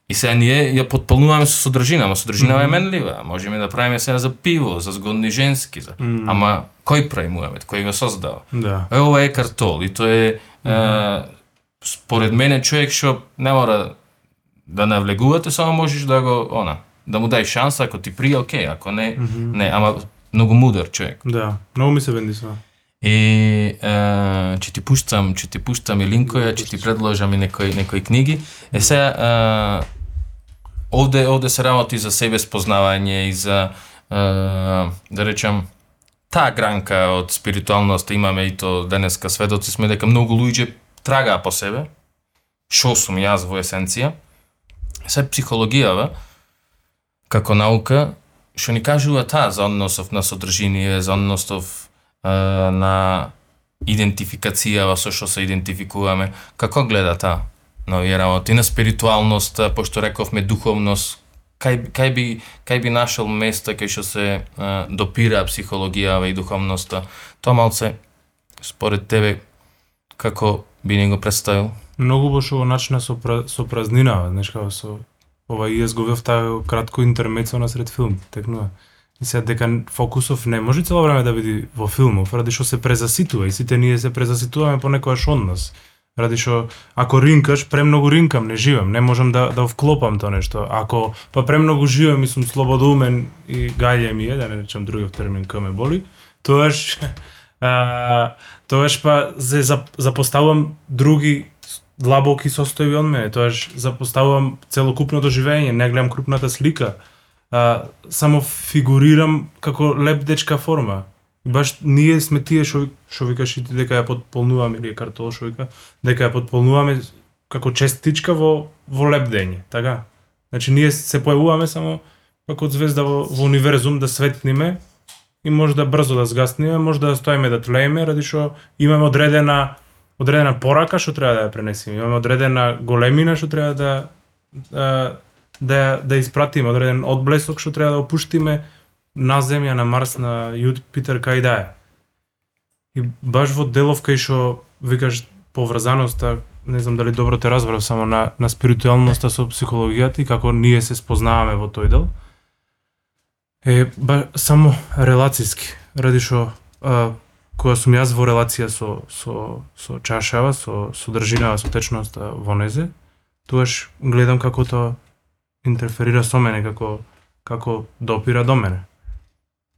Speaker 2: И сега ние ја потполнуваме со содржина, ама содржинава е менлива. Можеме да правиме сега за пиво, за згодни женски, за... ама кој прави Муамет, кој го создава?
Speaker 3: Да.
Speaker 2: Е, ова е картол и тоа е, е според мене човек што не мора да навлегувате, само можеш да го она, да му дај шанса ако ти прија, окей, ако не, не, ама многу мудар човек.
Speaker 3: Да. Многу ми се венди тоа.
Speaker 2: И ќе ти пуштам, ќе ти пуштам и линкови, ќе ти предложам и некои некои книги. Е сега е, овде овде се работи за себе спознавање и за е, да речам таа гранка од спиритуалноста имаме и то денеска сведоци сме дека многу луѓе трагаа по себе. Шо сум јас во есенција? Се психологијава како наука што ни кажува таа за односов на содржиние, за односов е, на идентификацијава со што се идентификуваме. Како гледа таа на овие работи, на спиритуалност, пошто рековме духовност, кај, кај би кај би нашол место кај што се а, допира психологијава и духовноста. Тоа малце според тебе како би ни го представил?
Speaker 3: Многу беше во начина со, пра, со празнина, знаеш како со ова и јас го вев таа кратко интермецо на сред филм, текнува. И сега дека фокусов не може цело време да биде во филмов, ради што се презаситува и сите ние се презаситуваме понекогаш од нас. Ради што ако ринкаш, премногу ринкам, не живам, не можам да да вклопам тоа нешто. Ако па премногу живам и сум слободумен и гајле ми е, да не речам другиот термин кој ме боли, тоаш [laughs] а, тоаш па се за запоставувам други длабоки состојби од мене, тоаш запоставувам целокупното живење, не гледам крупната слика, а, само фигурирам како лепдечка форма. И баш ние сме тие што што викаш и ти дека ја подполнуваме или картол што вика, дека ја подполнуваме како честичка во во лепдење, така? Значи ние се појавуваме само како звезда во, во универзум да светниме и може да брзо да згасниме, може да стоиме да тлееме, ради што имаме одредена одредена порака што треба да ја пренесеме, имаме одредена големина што треба да да да, да испратиме, одреден одблесок што треба да опуштиме на Земја, на Марс, на Јупитер, кај да е. И баш во делов кај што викаш поврзаноста, не знам дали добро те разбрав само на на спиритуалноста со психологијата и како ние се спознаваме во тој дел. Е ба, само релацијски, ради што кога сум јас во релација со со со чашава, со со држинава, со течноста во незе, тогаш гледам како тоа интерферира со мене, како како допира до мене.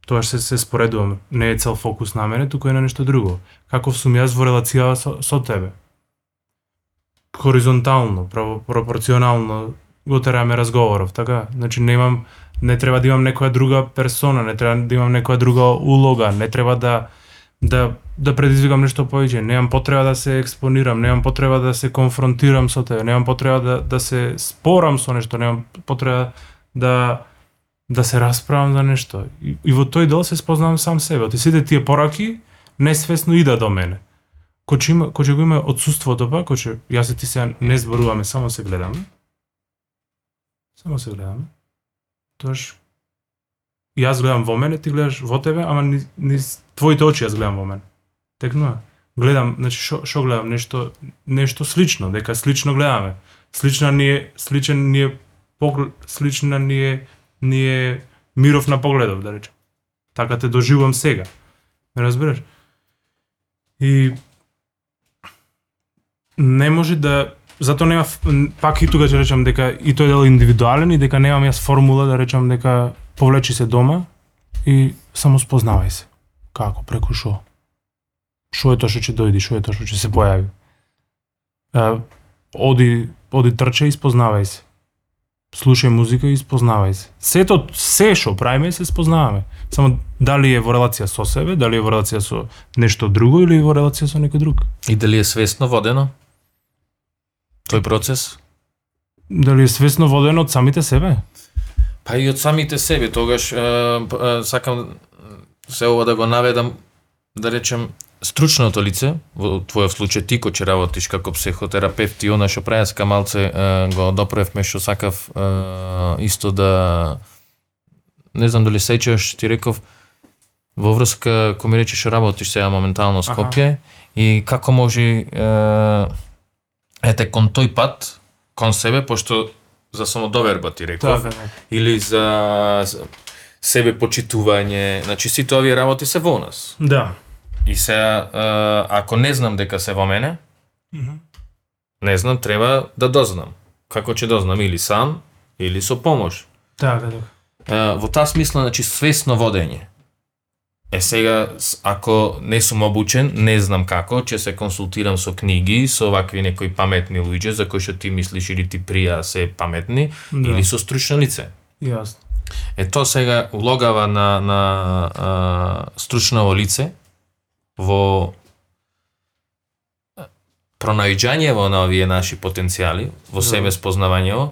Speaker 3: Тоа се се споредувам, не е цел фокус на мене, туку е на нешто друго. Каков сум јас во релација со, со тебе. Хоризонтално, право, пропорционално го тераме разговоров, така? Значи немам не треба да имам некоја друга персона, не треба да имам некоја друга улога, не треба да да да предизвикам нешто повеќе, немам потреба да се експонирам, немам потреба да се конфронтирам со тебе, немам потреба да да се спорам со нешто, немам потреба да да се расправам за нешто. И, и во тој дел се спознавам сам себе. Оти сите тие пораки несвесно ида до мене. Кој има, кој го има отсутството па, кој јас и ти се не зборуваме, само се гледаме. Само се гледаме тоаш јас гледам во мене, ти гледаш во тебе, ама ни, ни твоите очи јас гледам во мене. Текнува. Гледам, значи шо, шо гледам нешто нешто слично, дека слично гледаме. Слична ни е сличен ни е поглед, слична ни е ни е миров на погледов, да речем. Така те доживувам сега. Ме разбираш? И не може да затоа нема пак и тука ќе речам дека и тој дел индивидуален и дека немам јас формула да речам дека повлечи се дома и само спознавај се. Како, преку шо? Шо е тоа што ќе дојде, шо е тоа што ќе се појави? Оди, оди трче и спознавај се. Слушај музика и спознавај се. Сето, се што правиме се спознаваме. Само дали е во релација со себе, дали е во релација со нешто друго или во релација со некој друг.
Speaker 2: И дали е свесно водено? тој процес?
Speaker 3: Дали е свесно водено од самите себе?
Speaker 2: Па и од самите себе, тогаш е, е, сакам се ова да го наведам, да речем, стручното лице, во твојот случај ти кој работиш како психотерапевт и она што прајаска малце го доправевме што сакав исто да не знам дали сеќаш ти реков во врска кој ми рече што работиш сега моментално Скопје и како може ете кон тој пат кон себе пошто за самодоверба ти реков
Speaker 3: Така, да.
Speaker 2: или за себе почитување, значи сите овие работи се во нас.
Speaker 3: Да.
Speaker 2: И се ако не знам дека се во мене, не знам, треба да дознам. Како ќе дознам или сам или со помош.
Speaker 3: Така, така.
Speaker 2: Во таа смисла, значи свесно водење. Е сега, ако не сум обучен, не знам како, ќе се консултирам со книги, со вакви некои паметни луѓе, за кои што ти мислиш или ти прија се паметни,
Speaker 3: Да.
Speaker 2: или со стручно лице.
Speaker 3: Јасно.
Speaker 2: Е тоа сега улогава на, на а, стручново лице во пронајдувањево на овие наши потенцијали, во себе спознавањево,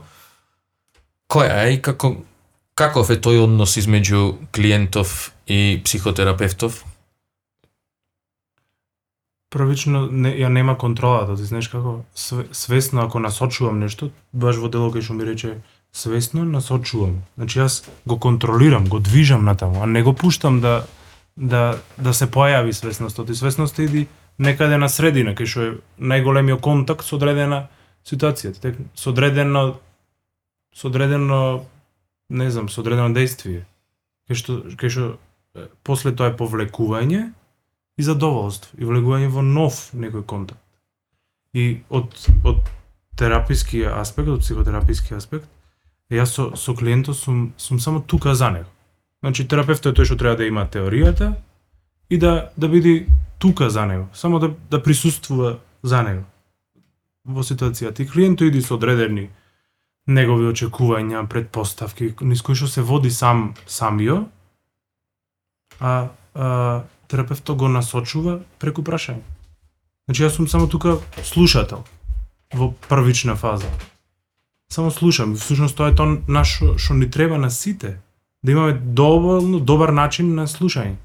Speaker 2: која е и како каков е тој однос измеѓу клиентов и психотерапевтов?
Speaker 3: Првично не, ја нема контролата, ти знаеш како све- свесно ако насочувам нешто, баш во дело кај што ми рече свесно насочувам. Значи јас го контролирам, го движам натаму, а не го пуштам да да да се појави свесноста. И свесноста иди некаде на средина, кај што е најголемиот контакт со одредена ситуација, тек со одредено со одредено не знам, со одредено дејствие. Кај што кај што после тоа е повлекување и задоволство и влегување во нов некој контакт. И од од тераписки аспект, од психотераписки аспект, јас со со клиентот сум сум само тука за него. Значи терапевтот е тој што треба да има теоријата и да да биде тука за него, само да да присуствува за него во ситуацијата. И клиентот иди со одредени негови очекувања, предпоставки, низ кои што се води сам самио, а, а терапевтот го насочува преку прашање. Значи јас сум само тука слушател во првична фаза. Само слушам, всушност тоа е тоа нашо што ни треба на сите, да имаме доволно добар начин на слушање.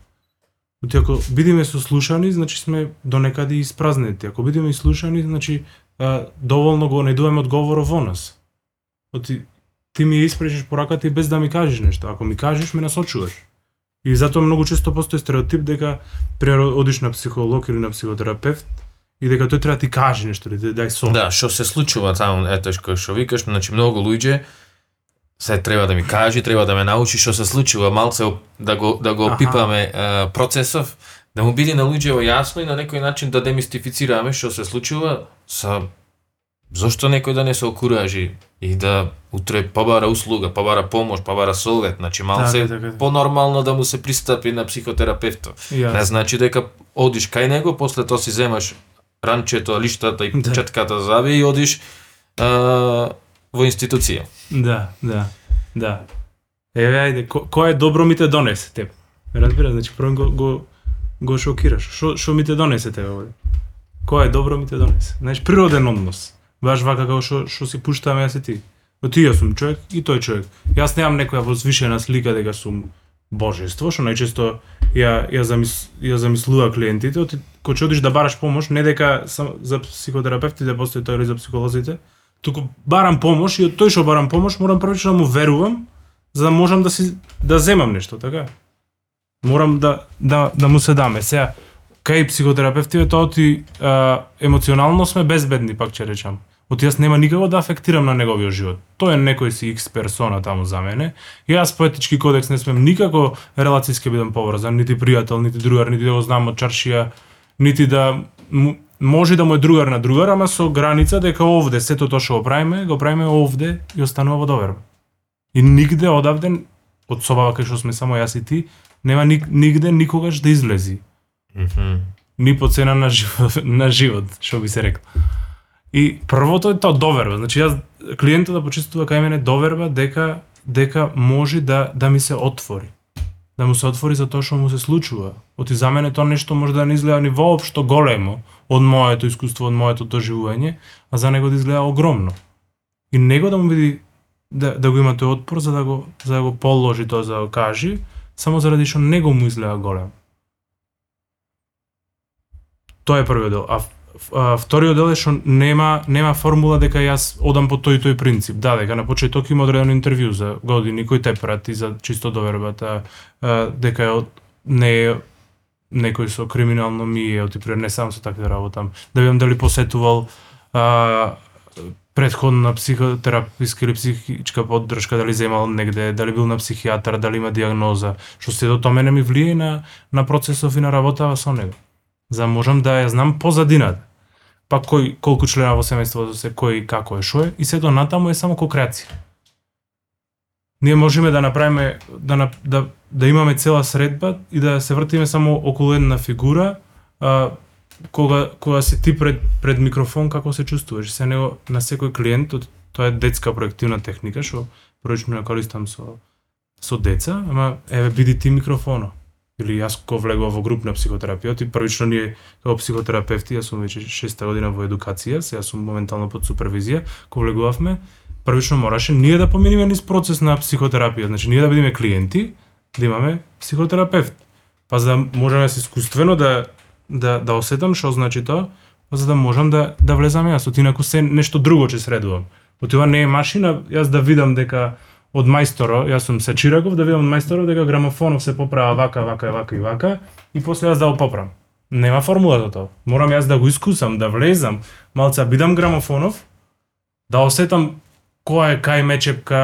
Speaker 3: Оти ако бидеме сослушани, значи сме до некаде испразнети. Ако бидеме слушани, значи а, доволно го најдуваме одговорот во нас. Оти ти ми ја испречеш пораката и без да ми кажеш нешто. Ако ми кажеш, ме насочуваш. И затоа многу често постои стереотип дека пример одиш на психолог или на психотерапевт и дека тој треба да ти каже нешто да ти дај совет.
Speaker 2: Да, што се случува таму, ето што што викаш, значи многу луѓе се треба да ми кажи, треба да ме научи што се случува, малце да го да го опипаме процесов, да му биде на луѓето јасно и на некој начин да демистифицираме што се случува са зошто некој да не се окуражи и да утре побара услуга, побара помош, побара совет, значи малце
Speaker 3: Така, така.
Speaker 2: понормално да му се пристапи на психотерапевтот.
Speaker 3: Јас.
Speaker 2: Не значи дека одиш кај него, после тоа си земаш ранчето, лиштата и
Speaker 3: Да.
Speaker 2: четката зави и одиш а, во институција.
Speaker 3: Да, да, да. Еве, ајде, ко, кој е добро ми те донесе теб? Разбира, значи прво го, го, го шокираш. Шо, шо ми те донесе тебе овде? Кој е добро ми те донесе? Значи, природен однос. Баш вака како што што си пуштаме јас и ти. Но ти јас сум човек и тој човек. Јас немам некоја возвишена слика дека сум божество, што најчесто ја ја замис ја замислува клиентите, оти кога ќе одиш да бараш помош, не дека сам, за психотерапевтите да постои тоа или за психолозите, туку барам помош и од тој што барам помош морам првично да му верувам за да можам да си да земам нешто, така? Морам да да да му се даме. Сега кај психотерапевтите тоа ти а, емоционално сме безбедни, пак ќе речам. Оти јас нема никако да афектирам на неговиот живот. Тој е некој си X персона таму за мене. И јас по етички кодекс не смем никако релацијски да бидам поврзан, нити пријател, нити другар, нити да го знам од чаршија, нити да му- може да му е другар на другар, ама со граница дека овде сето тоа што го правиме, го правиме овде и останува во доверба. И нигде одавде од собава кај што сме само јас и ти, нема ник, нигде никогаш да излези ни по цена на живот, [laughs] на живот, што би се рекло. И првото е тоа доверба. Значи јас клиентот да почувствува кај мене доверба дека дека може да да ми се отвори. Да му се отвори за тоа што му се случува. Оти за мене тоа нешто може да не изгледа ни воопшто големо од моето искуство, од моето доживување, а за него да изгледа огромно. И него да му биде да, да го има тој отпор за да го за да го положи тоа за да го кажи, само заради што него му изгледа голем. Тоа е првиот дел. А, а вториот дел е што нема нема формула дека јас одам по тој и тој принцип. Да, дека на почеток има одредено интервју за години кој те прати за чисто довербата, а, дека е од не е некој со криминално мие, оти пример не сам со такви да работам. Да видам дали посетувал а, предходна психотераписка или психичка поддршка, дали земал негде, дали бил на психијатар, дали има диагноза, што се до тоа мене ми влие на на процесов и на работава со него. За да можам да ја знам позадината. Па кој колку члена во семејството се кој како е шо е и до натаму е само кокреација. Ние можеме да направиме да да да имаме цела средба и да се вртиме само околу една фигура, а, кога кога си ти пред пред микрофон како се чувствуваш. Се него на секој клиент тоа е детска проективна техника што првично ја користам со со деца, ама еве биди ти микрофона. Или јас ко влегував во групна психотерапија, и првично ние како психотерапевти, јас сум веќе шеста година во едукација, сега сум моментално под супервизија, ко влегувавме, првично мораше ние да поминиме низ процес на психотерапија, значи ние да бидеме клиенти, да имаме психотерапевт. Па за да можам се искуствено да да да осетам што значи тоа, па за да можам да да влезам јас, оти инаку се нешто друго че средувам. Оти ова не е машина, јас да видам дека од мајсторо, јас сум се Чираков, да видам од мајсторо дека грамофонов се поправа вака, вака, вака и вака, и после јас да го поправам. Нема формула за тоа. Морам јас да го искусам, да влезам, малце бидам грамофонов, да осетам која е кај мечепка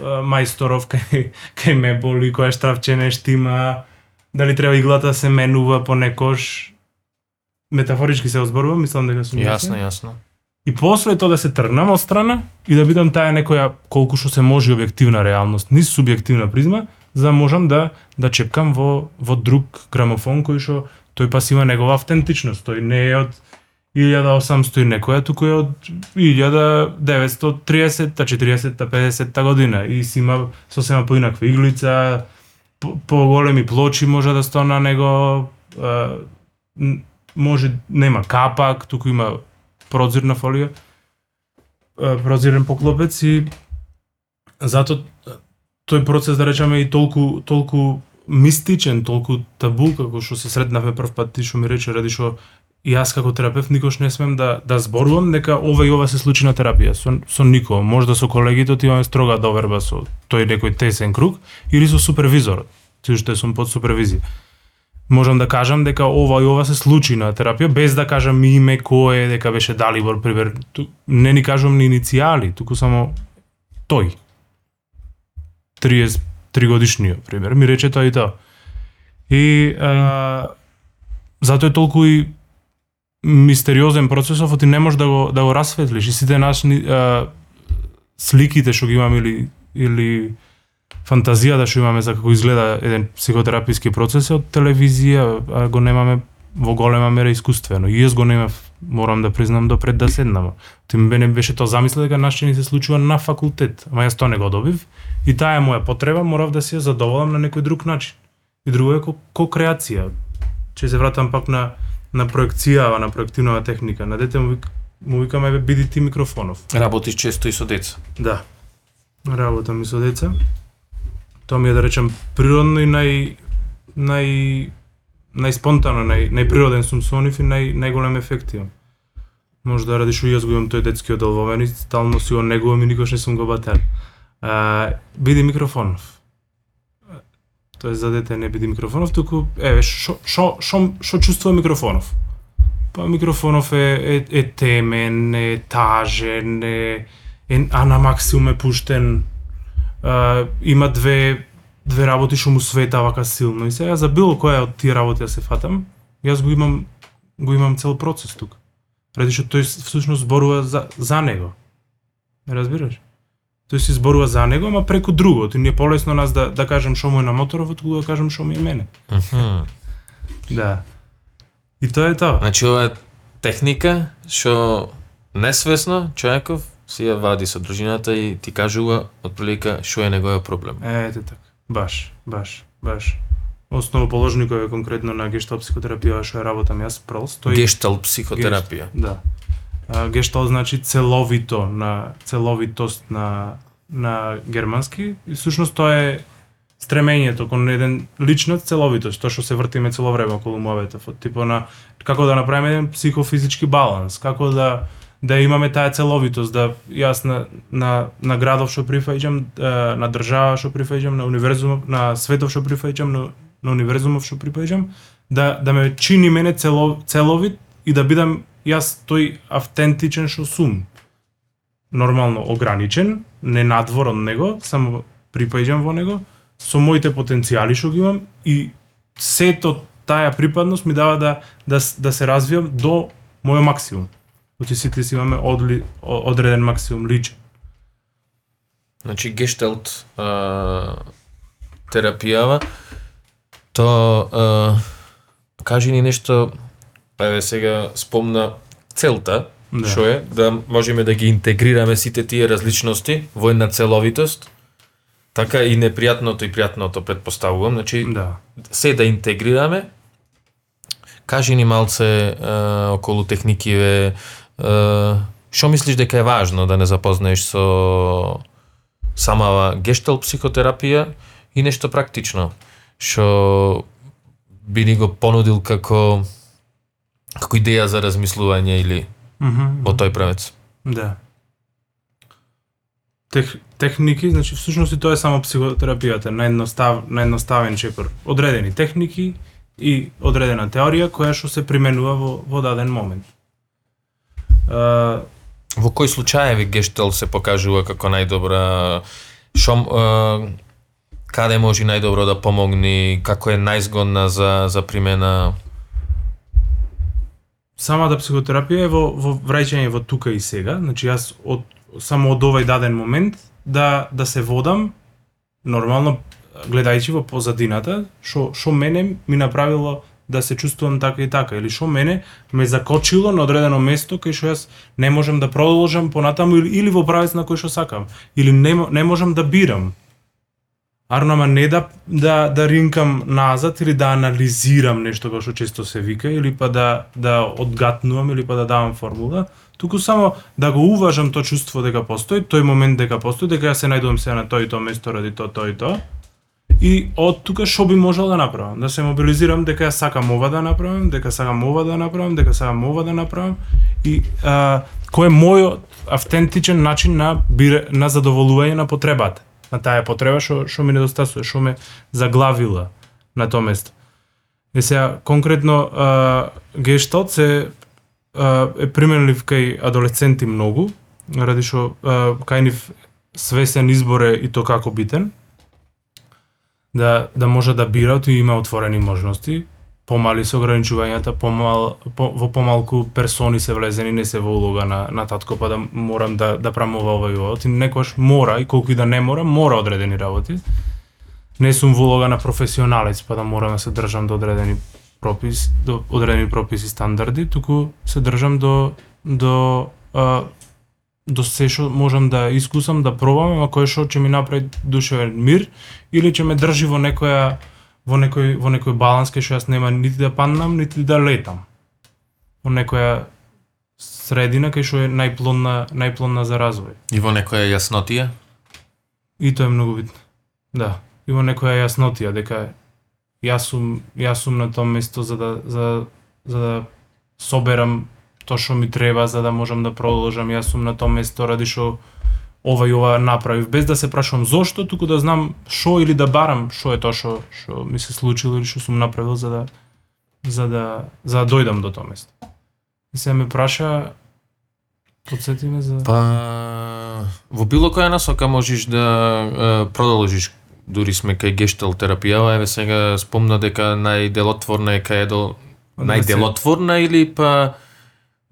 Speaker 3: мајсторов, [laughs] кај, кај ме боли, која штрафче не штима, дали треба иглата да се менува по некош. Метафорички се озборувам, мислам дека сум
Speaker 2: Јасно, јасно.
Speaker 3: И после тоа да се тргнам од страна и да бидам таа некоја колку што се може објективна реалност, низ субјективна призма, за да можам да да чепкам во во друг грамофон кој што тој пас има негова автентичност, тој не е од 1800 и некоја, туку е од 1930-та, 40-та, 50-та година. И си има сосема поинаква иглица, по- плочи може да стана на него, а, може нема капак, туку има прозирна фолија, а, прозирен поклопец и зато тој процес да речеме и толку толку мистичен, толку табу како што се сретнавме прв пат ти што ми рече ради што и јас како терапевт никош не смем да да зборувам дека ова и ова се случи на терапија со со никого, можда со колегите ти имаме строга доверба со тој некој тесен круг или со супервизорот, ти што сум под супервизија можам да кажам дека ова и ова се случи на терапија без да кажам име кој е, дека беше Далибор пример. Ту, не ни кажувам ни иницијали, туку само тој. 33 годишниот пример ми рече тоа и тоа. И а, затоа е толку и мистериозен процесов, ти не можеш да го да го расветлиш и сите наши а, сликите што ги имаме или или фантазијата што имаме за како изгледа еден психотераписки процес е од телевизија, а го немаме во голема мера искуствено. И јас го немав, морам да признам, допред да седнам. Ти мене беше тоа замисла дека нашите ни се случува на факултет, ама јас тоа не го добив и таа е моја потреба, морав да се ја задоволам на некој друг начин. И друго е ко, ко креација. Че се вратам пак на на проекцијава, на проективнава техника. На дете му, вик, му викаме бе биди ти микрофонов.
Speaker 2: Работиш често и со деца.
Speaker 3: Да. Работам и со деца. Тоа ми е да речем природно и нај нај најспонтано, нај најприроден сум со нив и нај најголем ефект имам. Може да ради што јас го имам тој детскиот делвовен и стално си го негувам и никош не сум го бател. А, биди микрофонов. Тоа за дете не биде микрофонов, туку еве што што што што чувствува микрофонов. Па микрофонов е е, е темен, е тажен, е, е а на максимум е пуштен. А, има две две работи што му света вака силно и сега за било која од тие работи ја се фатам, јас го имам го имам цел процес тука. Ради што тој всушност зборува за за него. Не разбираш? Тој се зборува за него, ама преку другото. И ни е полесно нас да да кажем што му е на моторот, отколку да кажем што ми е мене. Да. И тоа е тоа.
Speaker 2: Значи ова е техника што несвесно човеков си ја вади со дружината и ти кажува отприлика што е неговиот проблем.
Speaker 3: Ете така. Баш, баш, баш. Основоположникот е конкретно на гешталт психотерапија што ја работам јас пролс. Тој
Speaker 2: Гештал психотерапија.
Speaker 3: Да ге што значи целовито на целовитост на на германски. И всушност тоа е стремењето кон еден лична целовитост, тоа што се вртиме цело време околу моветов, типо на како да направиме еден психофизички баланс, како да да имаме таа целовитост, да јас на на на градов што прифаќам, на држава што прифаќам, на универзум на светов што прифаќам, на, на универзумов што прифаќам, да да ме чини мене цело, целовит и да бидам јас тој автентичен што сум. Нормално ограничен, не надвор од него, само припаѓам во него, со моите потенцијали што ги имам и сето таа припадност ми дава да да да се развијам до мојот максимум. Значи сите си имаме одли, одреден максимум личен.
Speaker 2: Значи гештелт а, терапијава то а, кажи ни нешто еве сега спомна целта
Speaker 3: Да.
Speaker 2: што е да можеме да ги интегрираме сите тие различности во една целовитост така и непријатното и пријатното предпоставувам значи
Speaker 3: Да.
Speaker 2: се да интегрираме кажи ни малце а, околу техникиве што мислиш дека е важно да не запознаеш со самава гештал психотерапија и нешто практично што би ни го понудил како како идеја за размислување или
Speaker 3: Мгм.
Speaker 2: во тој правец.
Speaker 3: Да. Тех, техники, значи всушност и тоа е само психотерапијата, наједностав, наједноставен чекор. Одредени техники и одредена теорија која што се применува во, во даден момент. Uh,
Speaker 2: Во кои случаеви гештал се покажува како најдобра што а, каде може најдобро да помогне, како е најзгодна за за примена
Speaker 3: самата психотерапија е во, во враќање во тука и сега, значи јас од само од овој даден момент да да се водам нормално гледајќи во позадината што што мене ми направило да се чувствувам така и така или што мене ме закочило на одредено место кај што јас не можам да продолжам понатаму или, или во правец на кој што сакам или не, не можам да бирам. Арно, ама не да, да, да ринкам назад или да анализирам нешто како што често се вика, или па да, да одгатнувам, или па да давам формула, туку само да го уважам тоа чувство дека постои, тој момент дека постои, дека јас се најдувам сега на тој и тоа место ради тоа, тоа и тоа. И од тука што би можел да направам? Да се мобилизирам дека јас сакам ова да направам, дека сакам ова да направам, дека сакам ова да направам и а, кој е мојот автентичен начин на бире, на задоволување на потребата, на таа потреба што што ми недостасува, што ме заглавила на тоа место. Е сега конкретно а, се а, е применлив кај адолесценти многу, ради што кај нив свесен избор е и то како битен да да може да бира, и има отворени можности помали се ограничувањата, помал, по, во помалку персони се влезени, не се во улога на, на татко, па да морам да, да правам ова, ова и ова. Ти некојаш мора, и колку и да не мора, мора одредени работи. Не сум во улога на професионалец, па да морам да се држам до одредени пропис, до одредени прописи стандарди, туку се држам до до а, до се што можам да искусам, да пробам, ама кое што ќе ми направи душевен мир или ќе ме држи во некоја во некој во некој баланс кај што јас нема нити да паднам, нити да летам. Во некоја средина кај што е најплодна најплодна за развој.
Speaker 2: И во некоја јаснотија?
Speaker 3: И тоа е многу битно. Да, и во некоја јаснотија дека јас сум јас сум на тоа место за да за за да соберам тоа што ми треба за да можам да продолжам. Јас сум на тоа место ради што ова и ова направив, без да се прашувам зошто, туку да знам што или да барам што е тоа што што ми се случило или што сум направил за да за да за да дојдам до тоа место. И се ме праша подсети ме за
Speaker 2: Па во било која насока можеш да е, продолжиш дури сме кај гештал терапијава, еве сега спомна дека најделотворна е кај е до најделотворна или па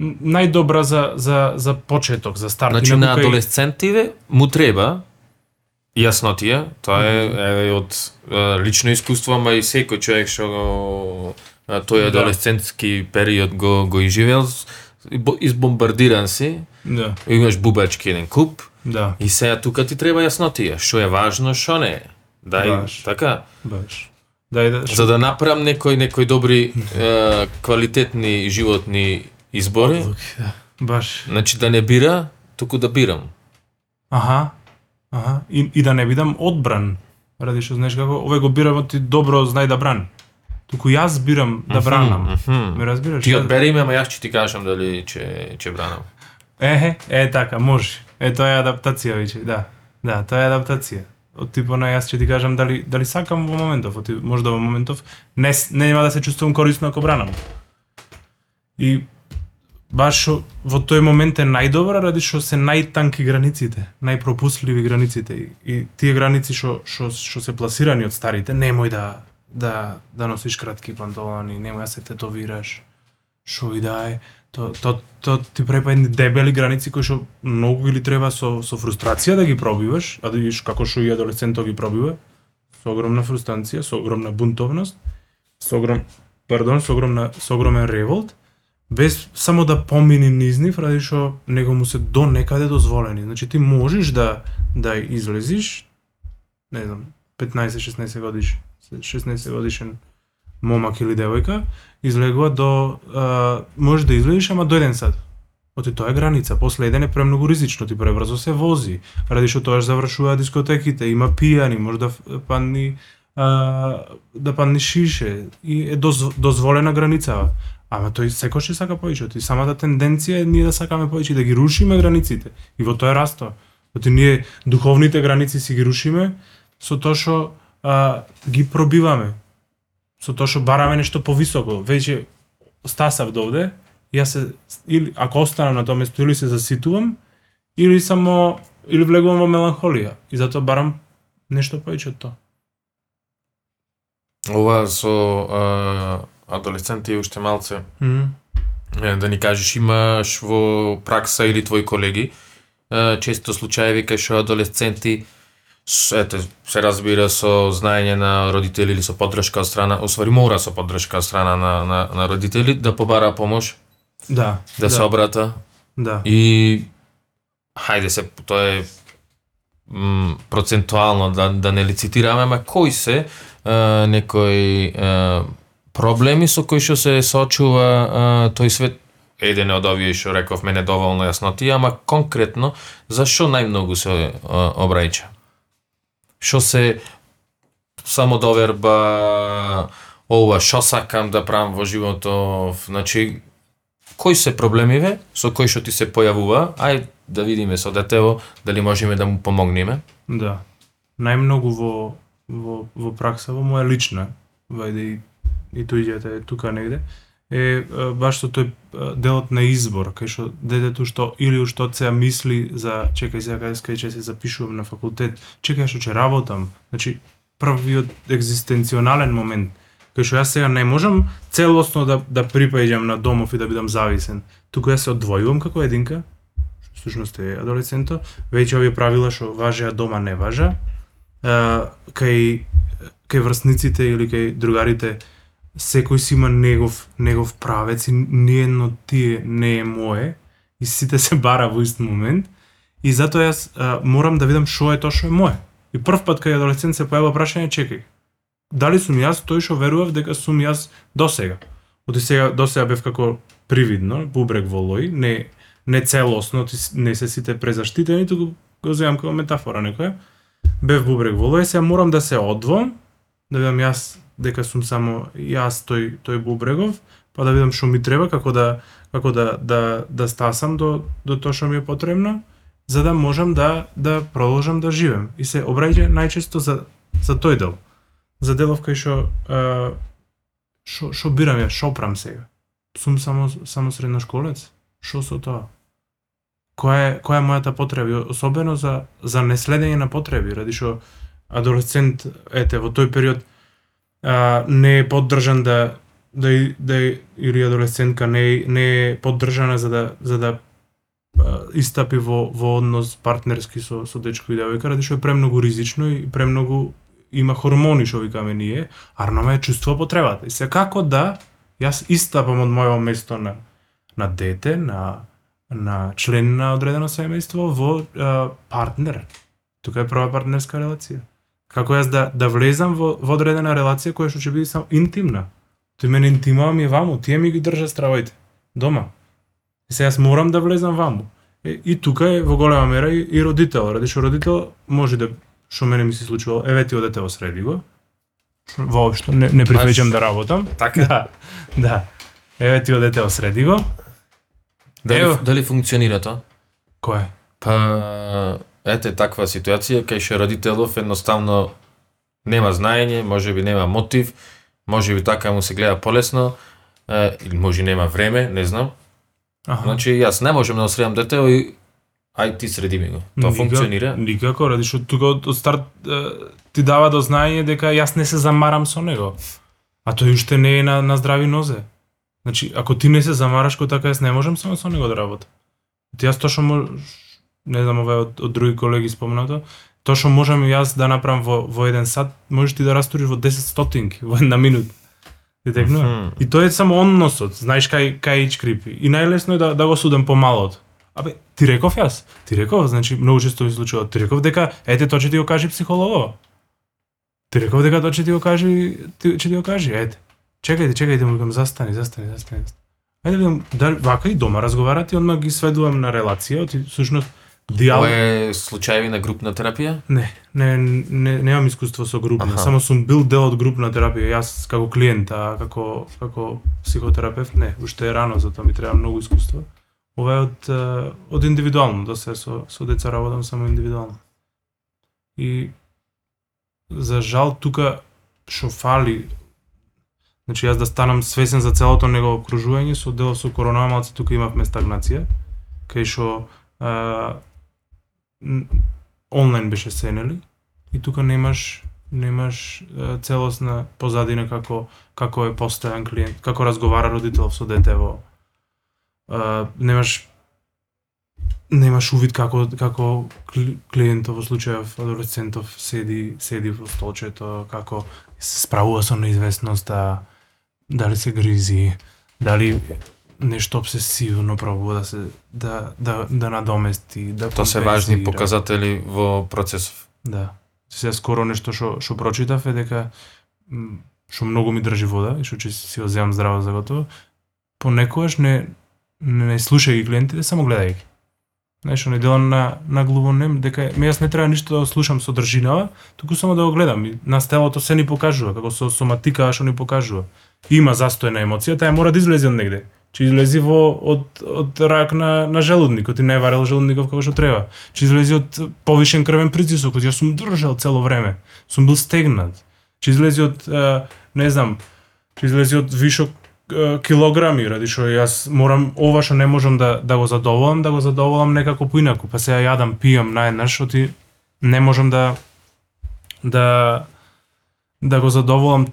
Speaker 3: најдобра за за за почеток, за старт.
Speaker 2: значи на адолесцентиве му треба јаснотија, тоа е еве од е, лично искуство, ама и секој човек што го тој
Speaker 3: Да.
Speaker 2: адолесцентски период го го изживел, избо- избомбардиран си,
Speaker 3: Да,
Speaker 2: имаш бубачки еден куп,
Speaker 3: да,
Speaker 2: И сега тука ти треба јаснотија, што е важно, што не е. Дај,
Speaker 3: Баш.
Speaker 2: така,
Speaker 3: баш. Дај да
Speaker 2: за да направам некои некои добри е, квалитетни животни избори,
Speaker 3: баш.
Speaker 2: значи да не бира, туку да бирам.
Speaker 3: Аха. Аха. И, и да не бидам одбран. Ради што знаеш како, овој го бирам ти добро знај да брани. Туку јас бирам да бранам.
Speaker 2: Мгм.
Speaker 3: Ме разбираш?
Speaker 2: Ти
Speaker 3: Јас-
Speaker 2: одбери ме, ама јас ќе ти кажам дали ќе ќе бранам.
Speaker 3: Ехе, е така, може. Е тоа е адаптација веќе, да. Да, тоа е адаптација. Од типо на јас ќе ти кажам дали дали сакам во моментов, од тип- можда во моментов не нема да се чувствувам корисно ако бранам. И баш во тој момент е најдобра ради што се најтанки границите, најпропусливи границите и, и тие граници што што што се пласирани од старите, немој да да да носиш кратки панталони, немој да се тетовираш. Што и да е, то то то ти препа едни дебели граници кои што многу или треба со со фрустрација да ги пробиваш, а да видиш како што и адолесцентот ги пробива, со огромна фрустрација, со огромна бунтовност, со огром пардон, со огромна со огромен револт, без само да помини низ нив, ради што него му се до некаде дозволени. Значи ти можеш да да излезиш, не знам, 15-16 годиш, 16 годишен момак или девојка, излегува до а, може да излезеш ама до еден сат. Оти тоа е граница, после еден е премногу ризично, ти пребрзо се вози, ради што тоа завршува дискотеките, има пијани, може да падни а, да падни шише и е доз, дозволена граница. Ама тој секој сака повеќе, и самата тенденција е ние да сакаме повеќе да ги рушиме границите. И во тоа е расто. Оти ние духовните граници си ги рушиме со тоа што а, ги пробиваме. Со тоа што бараме нешто повисоко. Веќе стасав довде, јас се или ако останам на тоа место или се заситувам или само или влегувам во меланхолија и затоа барам нешто повеќе од тоа.
Speaker 2: Ова со а, адолесценти уште малце
Speaker 3: Mm.
Speaker 2: Е, да ни кажеш имаш во пракса или твои колеги често случаеви кај што адолесценти ете, се разбира со знаење на родители или со поддршка од страна, освари мора со поддршка од страна на, на, на родители да побара помош,
Speaker 3: Да.
Speaker 2: да, се обрата
Speaker 3: Да.
Speaker 2: и хајде се тоа е м, процентуално да да не лицитираме, ама кои се некои е, проблеми со кои што се соочува тој свет еден од овие што рековме недоволно јаснотија, ама конкретно зашо најмногу се обраќа? Што се само доверба ова што сакам да правам во животот, значи кои се проблемиве со кои што ти се појавува, ај да видиме со детево дали можеме да му помогнеме.
Speaker 3: Да. Најмногу во во во пракса во моја лична, вајде и и туѓата е тука негде, е баш што тој делот на избор, кај што детето што или што се мисли за чекај сега кај ќе се запишувам на факултет, чекај што ќе работам. Значи првиот екзистенционален момент Кај што јас сега не можам целосно да да припаѓам на домов и да бидам зависен. Туку јас се одвојувам како единка, што всушност е адолесценто, веќе овие правила што важеа дома не важа. Кај кај врсниците или кај другарите секој си има негов негов правец и ниедно тие не е мое и сите се бара во ист момент и затоа јас а, морам да видам што е тоа што е мое. И прв пат кај адолесцент се појава прашање, чекај, дали сум јас тој што верував дека сум јас до сега? Оти сега до сега бев како привидно, бубрек во лој, не не целосно, ти не се сите презаштитени, туку го земам како метафора некоја. Бев бубрек во лој, сега морам да се одвом, да видам јас дека сум само јас тој тој бубрегов, па да видам што ми треба како да како да да да стасам до до тоа што ми е потребно, за да можам да да продолжам да живеам. И се обраќа најчесто за за тој дел. За делов кај што што што бирам ја, што прам сега? Сум само само средношколец? Што со тоа? Која е која е мојата потреба, особено за за неследење на потреби, ради што адолесцент ете во тој период а, не е поддржан да да да или адолесцентка не не е поддржана за да за да а, истапи во во однос партнерски со со дечко и девојка, ради што е премногу ризично и премногу има хормони што викаме ние, а е чувство потребата. И се како да јас истапам од моето место на на дете, на на член на одредено семејство во а, партнер. Тука е прва партнерска релација. Како јас да да влезам во во одредена релација која што ќе биде само интимна. Тој мене интимава ми ваму, тие ми ги држат стравоите дома. И сега јас морам да влезам ваму. Е, и тука е во голема мера и, и родител, ради што родител може да што мене ми се случувало, еве ти одете во го. Воопшто не не прифеќам да работам.
Speaker 2: Така? [laughs]
Speaker 3: Да. Да. Еве ти одете во среди го.
Speaker 2: Дали,
Speaker 3: Ево.
Speaker 2: дали функционира тоа?
Speaker 3: Кој?
Speaker 2: Па, ете таква ситуација кај што родителов едноставно нема знаење, може би нема мотив, може би така му се гледа полесно, е, или може нема време, не знам.
Speaker 3: Аха.
Speaker 2: Значи јас не можам да осредам детето и ај ти среди ми го. Тоа
Speaker 3: Никак-
Speaker 2: функционира.
Speaker 3: Никако, ради што тука од, од старт е, ти дава до знаење дека јас не се замарам со него. А тој уште не е на, на здрави нозе. Значи, ако ти не се замараш кој така, јас не можам само со него да работам. Ти јас тоа што мож... не знам овај од, од други колеги спомнато, тоа што можам јас да направам во, во еден сат, можеш ти да растуриш во 10 стотинки, [laughs] во една минута. Ти текнува?
Speaker 2: Мгм.
Speaker 3: И тоа е само односот, знаеш кај кај ич крипи. И најлесно е да да го судам помалото. Абе, ти реков јас. Ти реков, значи многу често ми се случува. Ти реков дека ете тоа ќе ти го кажи психологот. Ти реков дека тоа ќе ти го кажи, ти, ќе ти го кажи, ете. Чекајте, чекајте, му викам застани, застани, застани. Ајде да видам дали вака и дома разговарате, одма ги сведувам на релација, оти всушност диалог
Speaker 2: Ова е случаеви на групна терапија?
Speaker 3: Не, не, не, немам искуство со групна,
Speaker 2: Аха.
Speaker 3: само сум бил дел од групна терапија, јас како клиент, а како како психотерапевт не, уште е рано, затоа ми треба многу искуство. Ова е од од индивидуално, до се со со деца работам само индивидуално. И за жал тука што фали Значи јас да станам свесен за целото негово окружување, со дел со корона малце тука имавме стагнација, кај што онлайн беше се, нели? И тука немаш немаш целосна позадина како како е постојан клиент, како разговара родител со дете во е, немаш немаш увид како како кли- клиентов во случајов адолесцентов седи седи во столчето, како се справува со неизвестноста, дали се гризи, дали нешто обсесивно пробува да се да да да надомести, да
Speaker 2: Тоа се важни показатели во процесов.
Speaker 3: Да. Сега скоро нешто што што прочитав е дека што многу ми држи вода и што ќе си го земам здраво за готово. Понекогаш не не слушај ги клиентите, само гледај ги. Знаеш, не делам на на глувонем дека ме јас не треба ништо да слушам содржинава, туку само да го гледам. И На телото се ни покажува, како со соматика што ни покажува. Има застој на емоција, таа мора да излезе од негде. Че излези во од од рак на на желудникот и не варел желудников како што треба. Че излези од повишен крвен притисок, кој јас сум држал цело време. Сум бил стегнат. Че излези од не знам, че излези од вишок килограми, ради што јас морам ова што не можам да да го задоволам, да го задоволам некако поинаку. Па сега јадам, пијам наеднаш, што ти не можам да да да го задоволам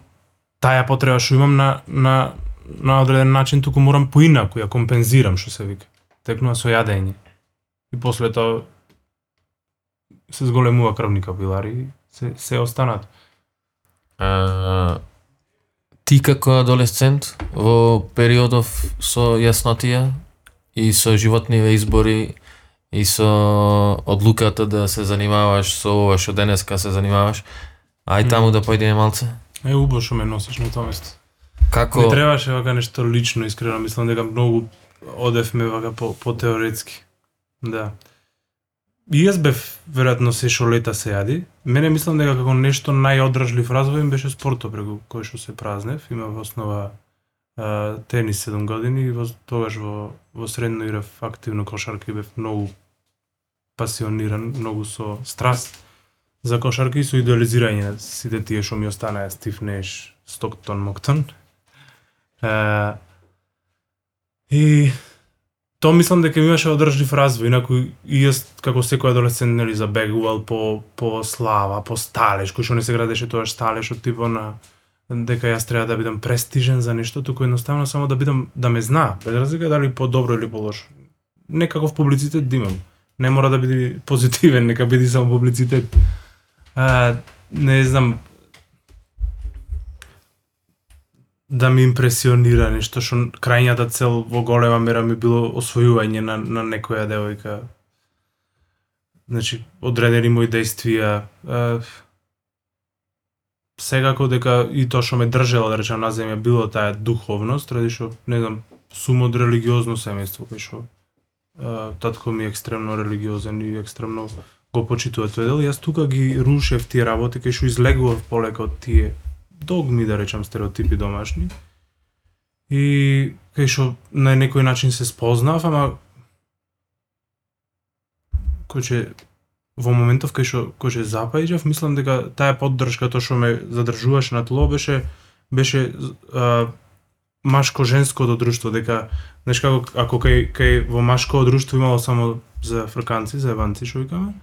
Speaker 3: таа потреба што имам на на на одреден начин туку морам поинаку ја компензирам што се вика. Текнува со јадење. И после тоа се зголемува крвни капилари и се се останат.
Speaker 2: А, ти како адолесцент во периодов со јаснотија и со животниве избори и со одлуката да се занимаваш со ова што денеска се занимаваш, ај таму да појдеме малце.
Speaker 3: Е убаво што ме носиш на тоа место.
Speaker 2: Како
Speaker 3: Не требаше вака нешто лично, искрено мислам дека многу одевме вака по, по теоретски. Да. И јас бев веројатно се шо лета се јади. Мене мислам дека како нешто најодржлив развој им беше спортот преку кој што се празнев. Има во основа а, тенис 7 години и во, тогаш во, во средно играв активно кошарка и бев многу пасиониран, многу со страст за кошарка и со идеализирање на сите тие што ми останаа Стив Неш, Стоктон, Моктон. Е, и то мислам дека ми имаше одржлив развој, инаку и јас како секој адолесцент нели забегувал по по слава, по сталеж, кој што не се градеше тоа сталеж од типо на дека јас треба да бидам престижен за нешто, туку едноставно само да бидам да ме зна, без разлика дали по добро или по лошо. Некаков публицитет да имам. Не мора да биде позитивен, нека биде само публицитет. А, не знам, да ми импресионира нешто што крајната цел во голема мера ми било освојување на, на некоја девојка. Значи, одредени мои действија. Е, секако дека и тоа што ме држело, да речем, на земја било таа духовност, ради што, не знам, сум од религиозно семејство, кај што е, татко ми е екстремно религиозен и екстремно го почитува тој дел. Јас тука ги рушев тие работи, кај што излегував полека од тие догми, да речам, стереотипи домашни. И кај што на некој начин се спознав, ама кој че во моментов кај што кој че запаѓав, мислам дека таа поддршка тоа што ме задржуваше на тло беше беше а, машко-женското друштво, дека знаеш како ако кај кај во машко друштво имало само за фрканци, за еванци што викаме,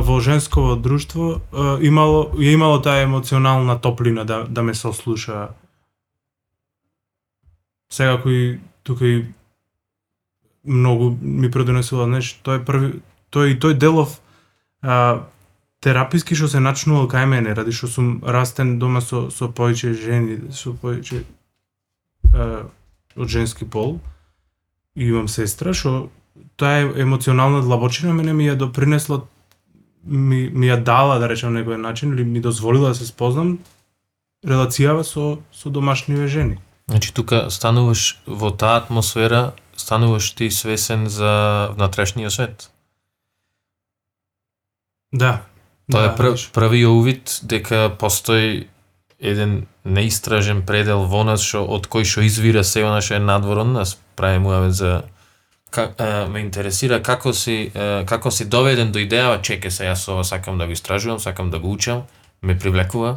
Speaker 3: во женсково друштво имало ја имало таа емоционална топлина да да ме сослуша. Сега кој тука и многу ми предонесува, знаеш, тој е први тој и тој делов а, тераписки што се начнувал кај мене, ради што сум растен дома со со повеќе жени, со повеќе а, од женски пол и имам сестра што таа емоционална длабочина мене ми ја допринесла ми, ми ја дала, да речем, на некој начин, или ми дозволила да се спознам релацијава со, со домашниве жени.
Speaker 2: Значи тука стануваш во таа атмосфера, стануваш ти свесен за внатрешниот свет.
Speaker 3: Да.
Speaker 2: Тоа
Speaker 3: да,
Speaker 2: е прв,
Speaker 3: знаеш.
Speaker 2: првиот увид дека постои еден неистражен предел во нас што од кој што извира се она што е надвор од нас. Правиме муавет за ка, е, ме интересира како си е, како си доведен до идејава чеке се јас ова сакам да го истражувам, сакам да го учам, ме привлекува.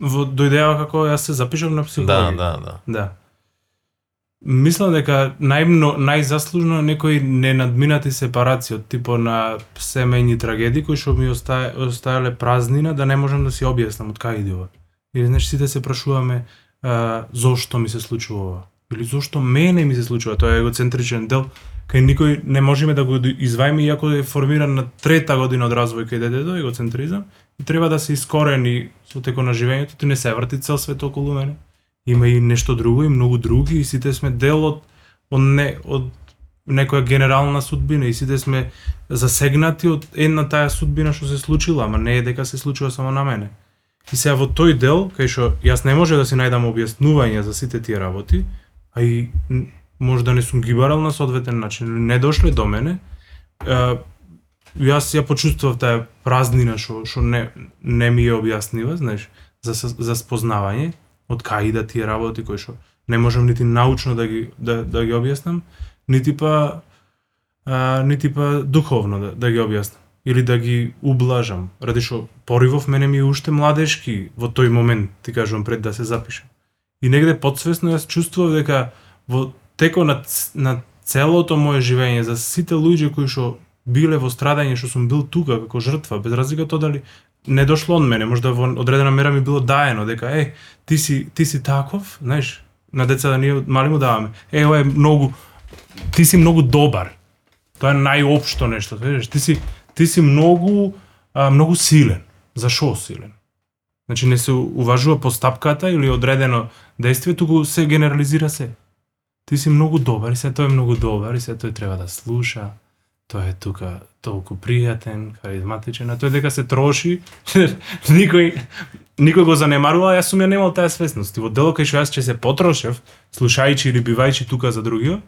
Speaker 3: Во дојдеава како јас се запишав на
Speaker 2: Да,
Speaker 3: психологија.
Speaker 2: да, да.
Speaker 3: Да. Мислам дека најмно најзаслужно е некои ненадминати сепарации од типо на семејни трагедии кои што ми остае, оставале празнина да не можам да си објаснам од кај иде ова. Или знаеш сите се прашуваме а, зошто ми се случува ова или зошто мене ми се случува, тоа е егоцентричен дел кај никој не можеме да го извајме иако е формиран на трета година од развој кај детето, егоцентризам, и треба да се искорени со теко на живењето, ти не се врти цел свет околу мене. Има и нешто друго и многу други и сите сме дел од од не од некоја генерална судбина и сите сме засегнати од една таа судбина што се случила, ама не е дека се случува само на мене. И сега во тој дел, кај што јас не може да си најдам објаснување за сите тие работи, а и може да не сум ги барал на соодветен начин, не дошле до мене, а, јас ја почувствував таа празнина што што не не ми е објаснива, знаеш, за за спознавање од кај да тие работи кои што не можам нити научно да ги да да ги објаснам, нити па а, нити па духовно да, да ги објаснам или да ги ублажам, ради што поривов мене ми е уште младешки во тој момент, ти кажувам пред да се запишам. И негде подсвесно јас чувствував дека во теко на, на целото мое живење за сите луѓе кои што биле во страдање што сум бил тука како жртва, без разлика тоа дали не дошло од мене, можда во одредена мера ми било даено дека е ти си ти си таков, знаеш, на деца да ние мали му даваме. Е, ова е многу ти си многу добар. Тоа е најопшто нешто, видиш, ти си ти си многу а, многу силен. Зашо силен? Значи не се уважува постапката или одредено действие, туку се генерализира се. Ти си многу добар и се тој е многу добар и се тој треба да слуша. Тој е тука толку пријатен, харизматичен, а тој дека се троши, [laughs] никој никој го занемарува, јас сум ја немал таа свесност. И во дело кај што јас ќе се потрошев, слушајќи или бивајќи тука за другиот,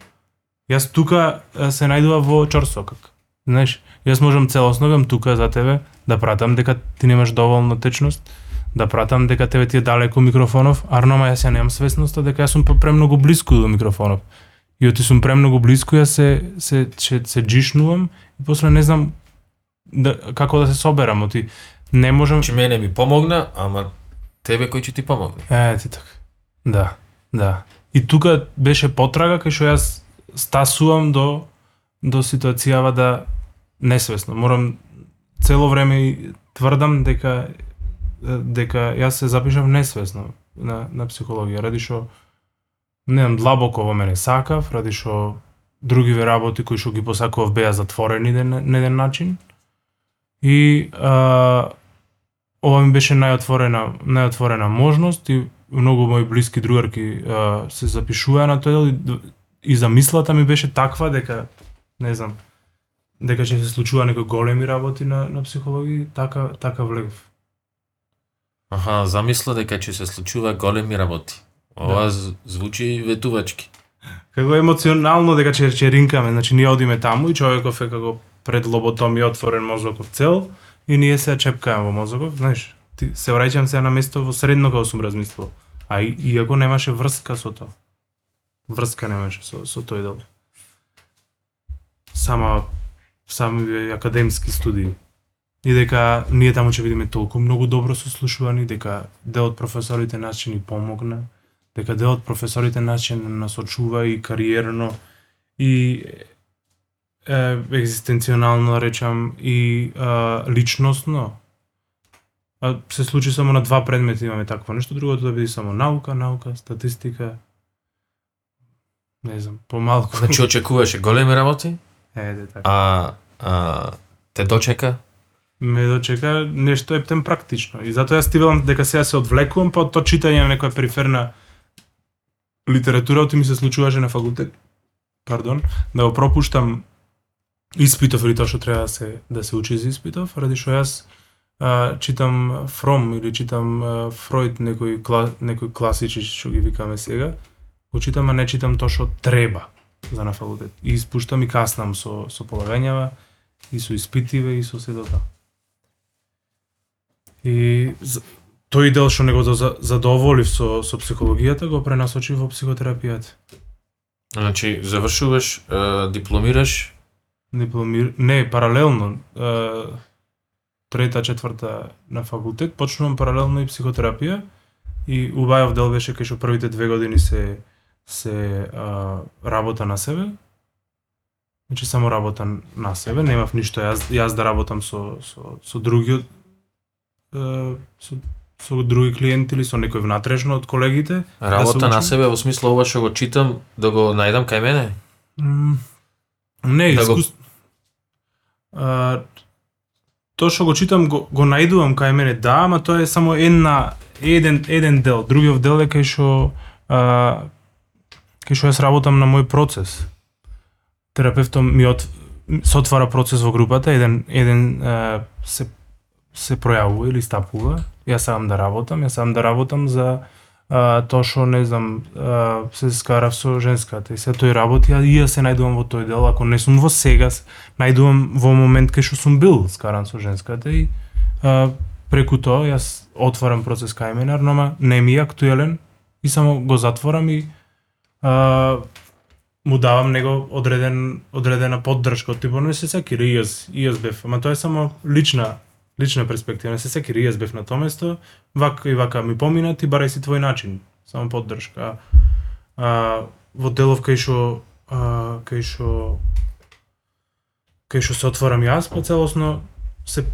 Speaker 3: јас тука се најдува во чорсокак. Знаеш, јас можам целосно тука за тебе да пратам дека ти немаш доволно течност, да пратам дека тебе ти е далеко микрофонов, арнома јас ја немам свесноста дека јас сум премногу близко до микрофонов. И оти сум премногу близко, јас се се се, се джишнувам и после не знам да, како да се соберам, оти не можам
Speaker 2: Че мене ми помогна, ама тебе кој ќе ти помогне?
Speaker 3: Е, ти така. Да, да. И тука беше потрага кај што јас стасувам до до ситуацијава да несвесно. Морам цело време тврдам дека дека јас се запишав несвесно на на психологија, ради што немам длабоко во мене сакав, ради што другиве работи кои што ги посакував беа затворени на, на еден начин. И а, ова ми беше најотворена најотворена можност и многу мои блиски другарки а, се запишуваа на тој дел и, и замислата ми беше таква дека не знам дека ќе се случува некои големи работи на на психологија, така така влегов.
Speaker 2: Аха, замисла дека ќе се случува големи работи. Ова
Speaker 3: Да.
Speaker 2: звучи ветувачки.
Speaker 3: Како емоционално дека ќе ќе ринкаме, значи ние одиме таму и човеков е како пред лоботомија отворен мозоков цел и ние се чепкаме во мозоков, знаеш, ти се враќам се на место во средно кога сум размислувал. А и, иако немаше врска со тоа. Врска немаше со со тој дел. Сама сами академски студии. И дека ние таму ќе видиме толку многу добро сослушувани, дека дел од професорите нас ќе ни помогна, дека дел од професорите нас ќе не насочува и кариерно и е, екзистенционално, да речам, и а, личностно. А, се случи само на два предмети имаме такво нешто, другото да биде само наука, наука, статистика, не знам, помалку.
Speaker 2: Значи очекуваше големи работи,
Speaker 3: Еде така.
Speaker 2: а, а те дочека
Speaker 3: ме дочека нешто ептен практично. И затоа јас стивелам дека сега се одвлекувам па од тоа читање на некоја периферна литература, оти ми се случуваше на факултет, пардон, да го пропуштам испитов или тоа што треба да се да се учи за испитов, ради што јас а, читам Фром или читам а, Фройд некои кла, некои класичи што ги викаме сега, го читам, а не читам тоа што треба за на факултет. И испуштам и каснам со со полагањава и со испитиве и со седота. тоа. И тој дел што него за- задоволив со со психологијата го пренасочив во психотерапијата.
Speaker 2: Значи, завршуваш, е, дипломираш,
Speaker 3: Дипломир... Не, паралелно. Е, трета, четврта на факултет, почнувам паралелно и психотерапија и убајав дел беше кај што првите две години се се а, работа на себе. Значи само работа на себе, немав ништо јас јас да работам со со со другиот со со други клиенти или со некој внатрешно од колегите.
Speaker 2: работа
Speaker 3: Да
Speaker 2: на себе, во смисло ова што го читам, да го најдам кај мене?
Speaker 3: М, Не,
Speaker 2: Да го-
Speaker 3: искус... А, тоа што го читам го, го најдувам кај мене, да, ама тоа е само една еден еден дел. Другиот дел е кај што а, кај што јас работам на мој процес. Терапевтот ми от се отвара процес во групата, еден еден а, се се пројавува или стапува. Јас сам да работам, јас сам да работам за а, тоа што не знам, а, се скарав со женската и се тој работи, а и јас се најдувам во тој дел, ако не сум во сега, најдувам во момент кај што сум бил скаран со женската и а, преку тоа јас отварам процес кај мене, но не ми е актуелен и само го затворам и а, му давам него одреден одредена поддршка од типот не се секира и јас и јас бев, ама тоа е само лична лична перспектива, не се секи и бев на тоа место, вака и вака ми поминат и барај си твој начин, само поддршка. А, во делов кај што а, кај што кај што се отворам јас, па целосно се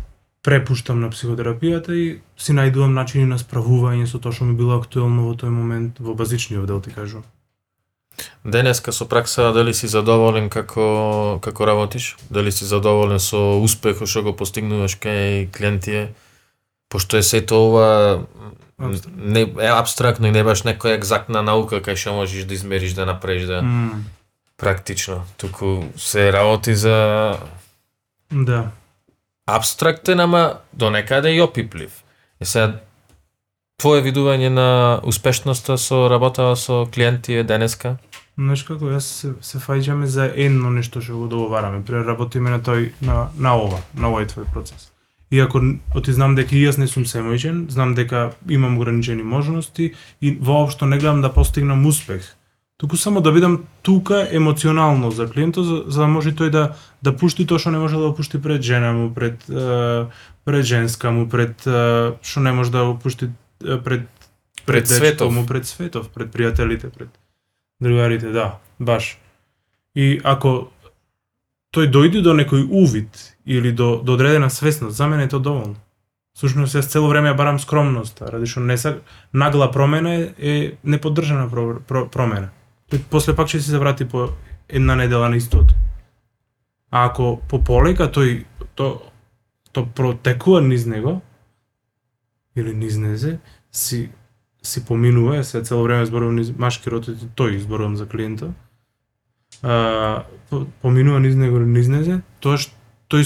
Speaker 3: препуштам на психотерапијата и си најдувам начини на справување со тоа што ми било актуелно во тој момент во базичниот дел ти кажувам.
Speaker 2: Денеска со пракса дали си задоволен како како работиш? Дали си задоволен со успехот што го постигнуваш кај клиентите? Пошто е сето ова не е абстрактно и не баш некоја екзактна наука кај што можеш да измериш, да направиш да
Speaker 3: М,
Speaker 2: практично, туку се работи за
Speaker 3: да.
Speaker 2: абстрактен, ама до некаде и опиплив. И сега, твое видување на успешноста со работава со клиенти е денеска?
Speaker 3: Знаеш како, јас се, се фајџаме за едно нешто што го договараме. Преработиме на тој, на, на ова, на овој твој процес. Иако оти знам дека и јас не сум семојчен, знам дека имам ограничени можности и воопшто не гледам да постигнам успех. Туку само да бидам тука емоционално за клиентот, за, за да може тој да да пушти тоа што не може да го пушти пред жена му, пред пред женска му, пред што не може да го пушти е, пред
Speaker 2: Пред
Speaker 3: дечко
Speaker 2: светов.
Speaker 3: му, пред светов, пред пријателите, пред другарите, да, баш. И ако тој дојде до некој увид или до, до одредена свесност, за мене е тоа доволно. Сушност јас цело време ја барам скромност, ради што не са нагла промена е, е неподдржана про, про, промена. Тој после пак ќе се заврати по една недела на истото. А ако по полека тој то то протекува низ него или низ незе, си си поминува, се цело време зборувам низ машки ротот и тој зборувам за клиента. А, поминува низ него низ незе, тоа што тој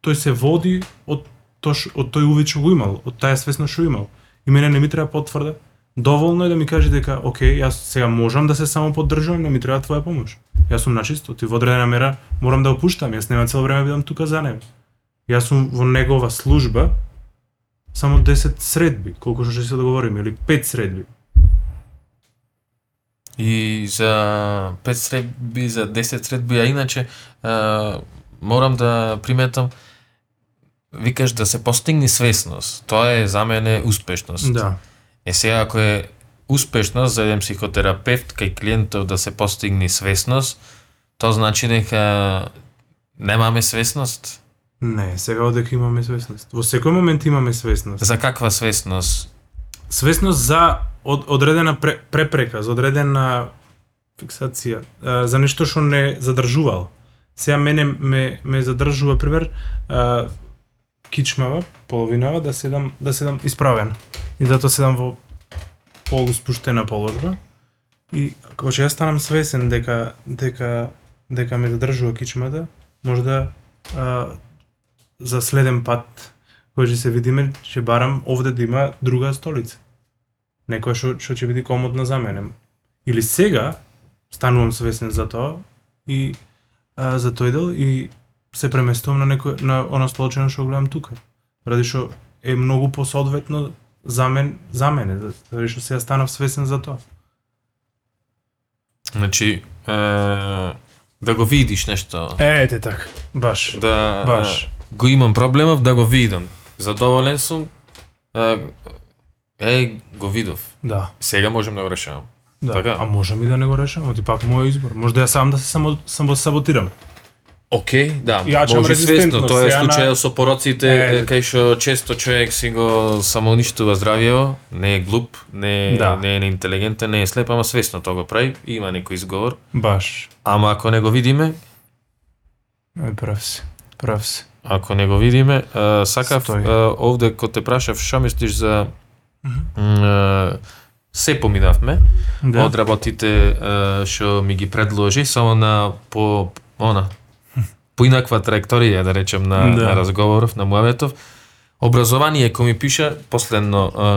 Speaker 3: тој се води од тоа од тој увид што го имал, од таа свесност што имал. И мене не ми треба потврда. Доволно е да ми каже дека, окей, јас сега можам да се само поддржувам, не ми треба твоја помош. Јас сум начисто, ти во одредена мера морам да опуштам, јас нема цело време да бидам тука за него. Јас сум во негова служба само 10 средби, колку што ќе се договориме, или 5 средби.
Speaker 2: И за 5 средби, за 10 средби, а иначе а, морам да приметам викаш да се постигне свесност. Тоа е за мене успешност.
Speaker 3: Да.
Speaker 2: Е сега ако е успешност за еден психотерапевт кај клиентов да се постигне свесност, тоа значи дека немаме свесност.
Speaker 3: Не, сега одека имаме свесност. Во секој момент имаме свесност.
Speaker 2: За каква свесност?
Speaker 3: Свесност за од, одредена пре, препрека, за одредена фиксација, за нешто што не задржувал. Сега мене ме, ме задржува, пример, а, кичмава, половинава, да седам, да седам исправен. И затоа седам во полуспуштена положба. И кога ќе јас станам свесен дека дека дека ме задржува кичмата, може да а, за следен пат кој ќе се видиме, ќе барам овде да има друга столица. Некоја што што ќе биде комодна за мене. Или сега станувам свесен за тоа и а, за тој дел и се преместувам на некој на она столчина што гледам тука. Ради што е многу посоодветно за мен, за мене, заради што сега станав свесен за тоа.
Speaker 2: Значи, е, да го видиш нешто.
Speaker 3: Ете така, баш.
Speaker 2: да
Speaker 3: баш.
Speaker 2: е, го имам проблемов да го видам. Задоволен сум. Е, е го видов.
Speaker 3: Да.
Speaker 2: Сега можем да го решавам.
Speaker 3: Да,
Speaker 2: Така.
Speaker 3: а можам и да не го решам, ти пак мој избор. Може да ја сам да се само само саботирам.
Speaker 2: Океј, да,
Speaker 3: Јачам
Speaker 2: може свесно, тоа е случајот со пороците,
Speaker 3: Е.
Speaker 2: кај што често човек си го самоуништува здравието, не е глуп, не,
Speaker 3: Да.
Speaker 2: не е неинтелигентен, не е слеп, ама свесно тоа го прави, има некој изговор.
Speaker 3: Баш.
Speaker 2: Ама ако не го видиме,
Speaker 3: Е, прав си. Прав си.
Speaker 2: Ако не го видиме, а, сакав а, овде кога те прашав што мислиш за м, а, се поминавме
Speaker 3: Да.
Speaker 2: од работите што ми ги предложи само на по она поинаква траекторија да речем на,
Speaker 3: Да.
Speaker 2: на разговоров на муаветов образование кој ми пиша последно а,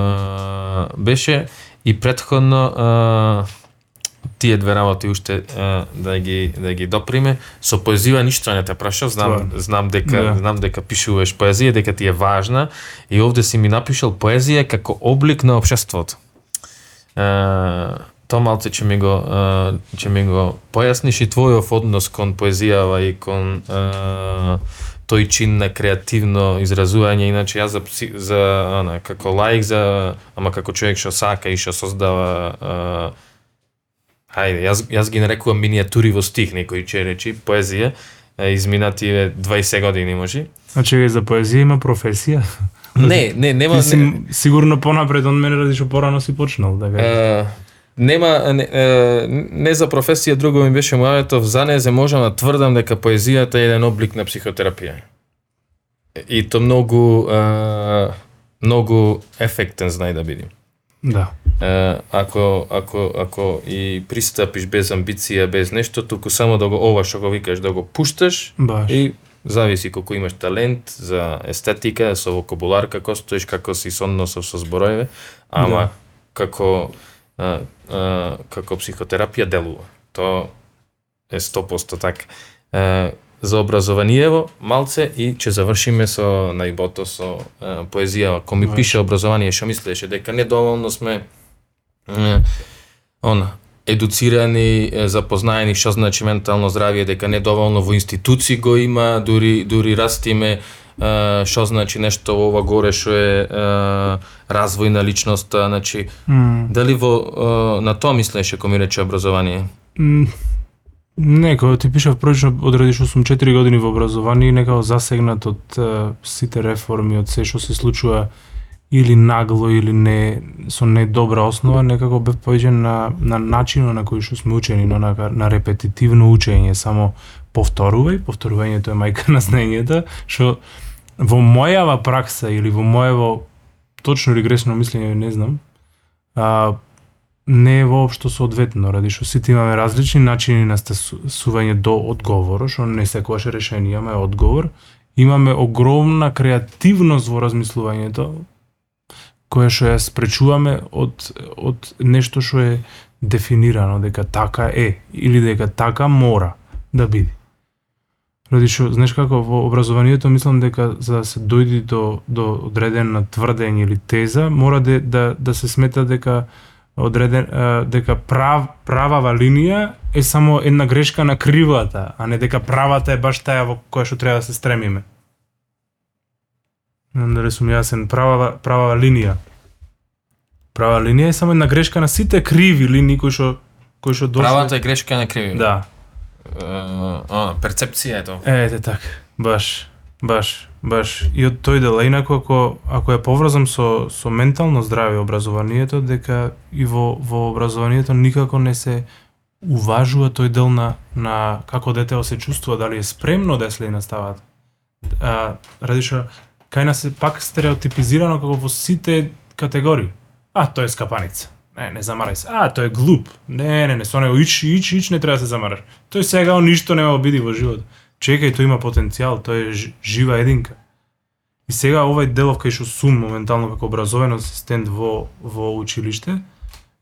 Speaker 2: беше и предходно а, тие две работи уште а, да ги да ги доприме со поезија ништо не те прашав знам
Speaker 3: Стварно.
Speaker 2: знам дека
Speaker 3: Да.
Speaker 2: знам дека пишуваш поезија дека ти е важна и овде си ми напишал поезија како облик на општеството а, тоа малце ќе ми го а, ќе ми го појасниш и твојов однос кон поезијава и кон а, тој чин на креативно изразување, иначе јас за, за ана, како лаик, за, ама како човек што сака и што создава а, Хајде, јас, јас ги нарекувам минијатури во стих, некој ќе речи, поезија, е, изминативе 20 години може.
Speaker 3: Значи за поезија има професија. [laughs]
Speaker 2: Не, не, нема
Speaker 3: Ти си
Speaker 2: не,
Speaker 3: сигурно понапред од мене ради што порано си почнал, така.
Speaker 2: е, нема не, не за професија друго ми беше мојавето за не можам да тврдам дека поезијата е еден облик на психотерапија. И то многу многу ефектен знај да биде.
Speaker 3: Да.
Speaker 2: Е, ако, ако, ако и пристапиш без амбиција, без нешто, туку само да го ова што го викаш, да го пушташ
Speaker 3: Баш.
Speaker 2: и зависи колку имаш талент за естетика, со вокабулар како стоиш, како си со односов со збороеве, ама
Speaker 3: Да.
Speaker 2: како а, а, како психотерапија делува. То е 100% така. За образованиево малце и ќе завршиме со најбото со е, поезија. Ако ми пише образование, што мислеше дека недоволно сме е, она едуцирани, запознаени што значи ментално здравје, дека недоволно во институции го има, дури дури растиме што значи нешто ова горе што е, е развој на личноста, значи
Speaker 3: М,
Speaker 2: дали во е, на тоа мислеше кога ми рече образование?
Speaker 3: м, Не, кога ти пишав првично одреди што сум 4 години во образование и некако засегнат од е, сите реформи, од се што се случува или нагло или не со недобра основа, некако бев повеќе на на начинот на кој што сме учени, но на, на репетитивно учење, само повторувај, повторувањето е мајка на знаењето, што во мојава пракса или во моево точно или грешно мислење, не знам, а, не е воопшто соодветно, ради што сите имаме различни начини на стасување до одговор, што не секогаш решение, ама е одговор. Имаме огромна креативност во размислувањето, која што ја спречуваме од, од нешто што е дефинирано, дека така е, или дека така мора да биде. Ради што, знаеш како, во образованието мислам дека за да се дојде до, до одредена тврдење или теза, мора да, да, да се смета дека одреден а, дека прав правава линија е само една грешка на кривата, а не дека правата е баш таа во која што треба да се стремиме. Дали сум јасен, правава правава линија. Права линија е само една грешка на сите криви линии кои што кои што дошле.
Speaker 2: Правата е грешка на криви.
Speaker 3: Да.
Speaker 2: Е, она, перцепција е тоа.
Speaker 3: Ете така, баш, баш, баш. И од тој дел, инако ако ако ја поврзам со со ментално здраве образованието, дека и во во образованието никако не се уважува тој дел на на како детето се чувствува, дали е спремно да ја следи наставата. А, ради што кај нас е пак стереотипизирано како во сите категории. А, тој е скапаница. Не, не замарај се. А, тој е глуп. Не, не, не, со него ич, ич, ич не треба да се замараш. Тој сега ништо нема обиди во животот. Чекај, тој има потенцијал, тој е жива единка. И сега овај делов кај што сум моментално како образовен асистент во во училиште,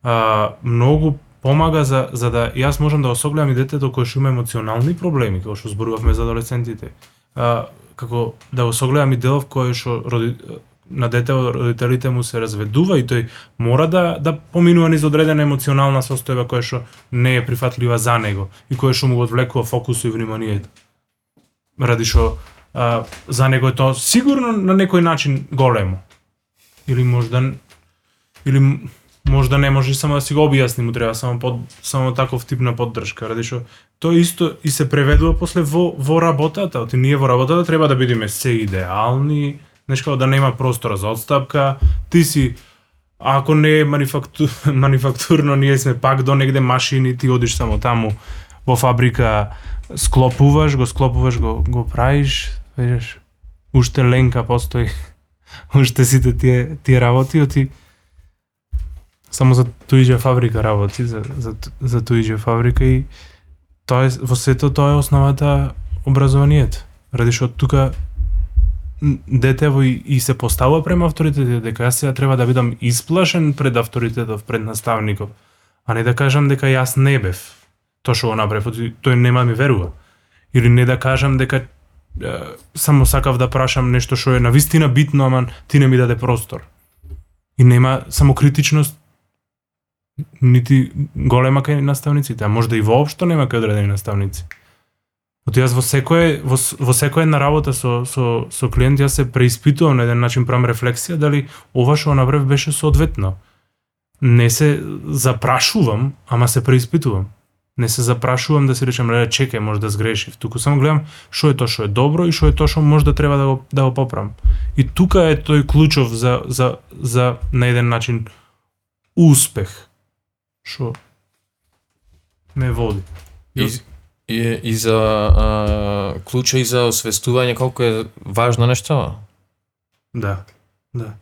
Speaker 3: а, многу помага за за да јас можам да го и детето кој што има емоционални проблеми, како што зборувавме за адолесцентите. А, како да го согледам и делов кој што роди, на детето родителите му се разведува и тој мора да да поминува низ одредена емоционална состојба која што не е прифатлива за него и која што му го одвлекува фокусот и вниманието. Ради што а, за него е тоа сигурно на некој начин големо. Или можда или можда не може само да си го објасни, му треба само под само таков тип на поддршка, ради што тоа исто и се преведува после во во работата, оти ние во работата треба да бидеме се идеални, знаеш да нема простора за одстапка, ти си ако не е манифактур, [laughs] манифактурно, ние сме пак до негде машини, ти одиш само таму во фабрика, склопуваш, го склопуваш, го, го правиш, видиш, уште ленка постои, [laughs] уште сите тие, тие работи, оти само за туиџе фабрика работи, за, за, за туиџе фабрика и тоа е, во сето тоа е основата образованието. Ради што тука дете во и, и се поставува према авторитетот, дека јас сега треба да бидам исплашен пред авторитетот, пред наставникот, а не да кажам дека јас не бев тоа што го направив, тој нема да ми верува. Или не да кажам дека е, само сакав да прашам нешто што е на вистина битно, ама ти не ми даде простор. И нема само критичност нити голема кај наставниците, а можда и воопшто нема кај одредени наставници. Оти јас во секое во, во секоја една работа со со со клиент јас се преиспитувам на еден начин правам рефлексија дали ова што направив беше соодветно. Не се запрашувам, ама се преиспитувам. Не се запрашувам да си речем, леле, чекај, може да сгрешив. Туку само гледам што е тоа што е добро и што е тоа што може да треба да го да го поправам. И тука е тој клучов за за за на еден начин успех што ме води.
Speaker 2: И, и, и за а, клуча и за освестување колку е важно нешто.
Speaker 3: Да. Да.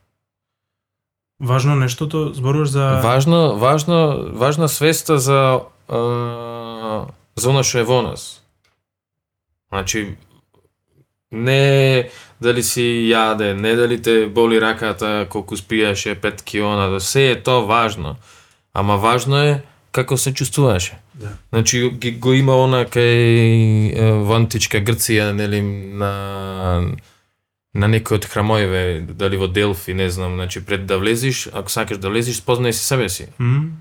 Speaker 3: Важно нештото зборуваш за
Speaker 2: Важно, важно, важна свеста за а, за она што е во нас. Значи не дали си јаде, не дали те боли раката колку спиеше 5 килона, да се е тоа важно. Ама важно е како се чувствуваше.
Speaker 3: Да.
Speaker 2: Значи ги, го има она кај во античка Грција, нели, на на некој од храмоеве, дали во Делфи, не знам, значи пред да влезиш, ако сакаш да влезиш, спознај си себе си.
Speaker 3: М?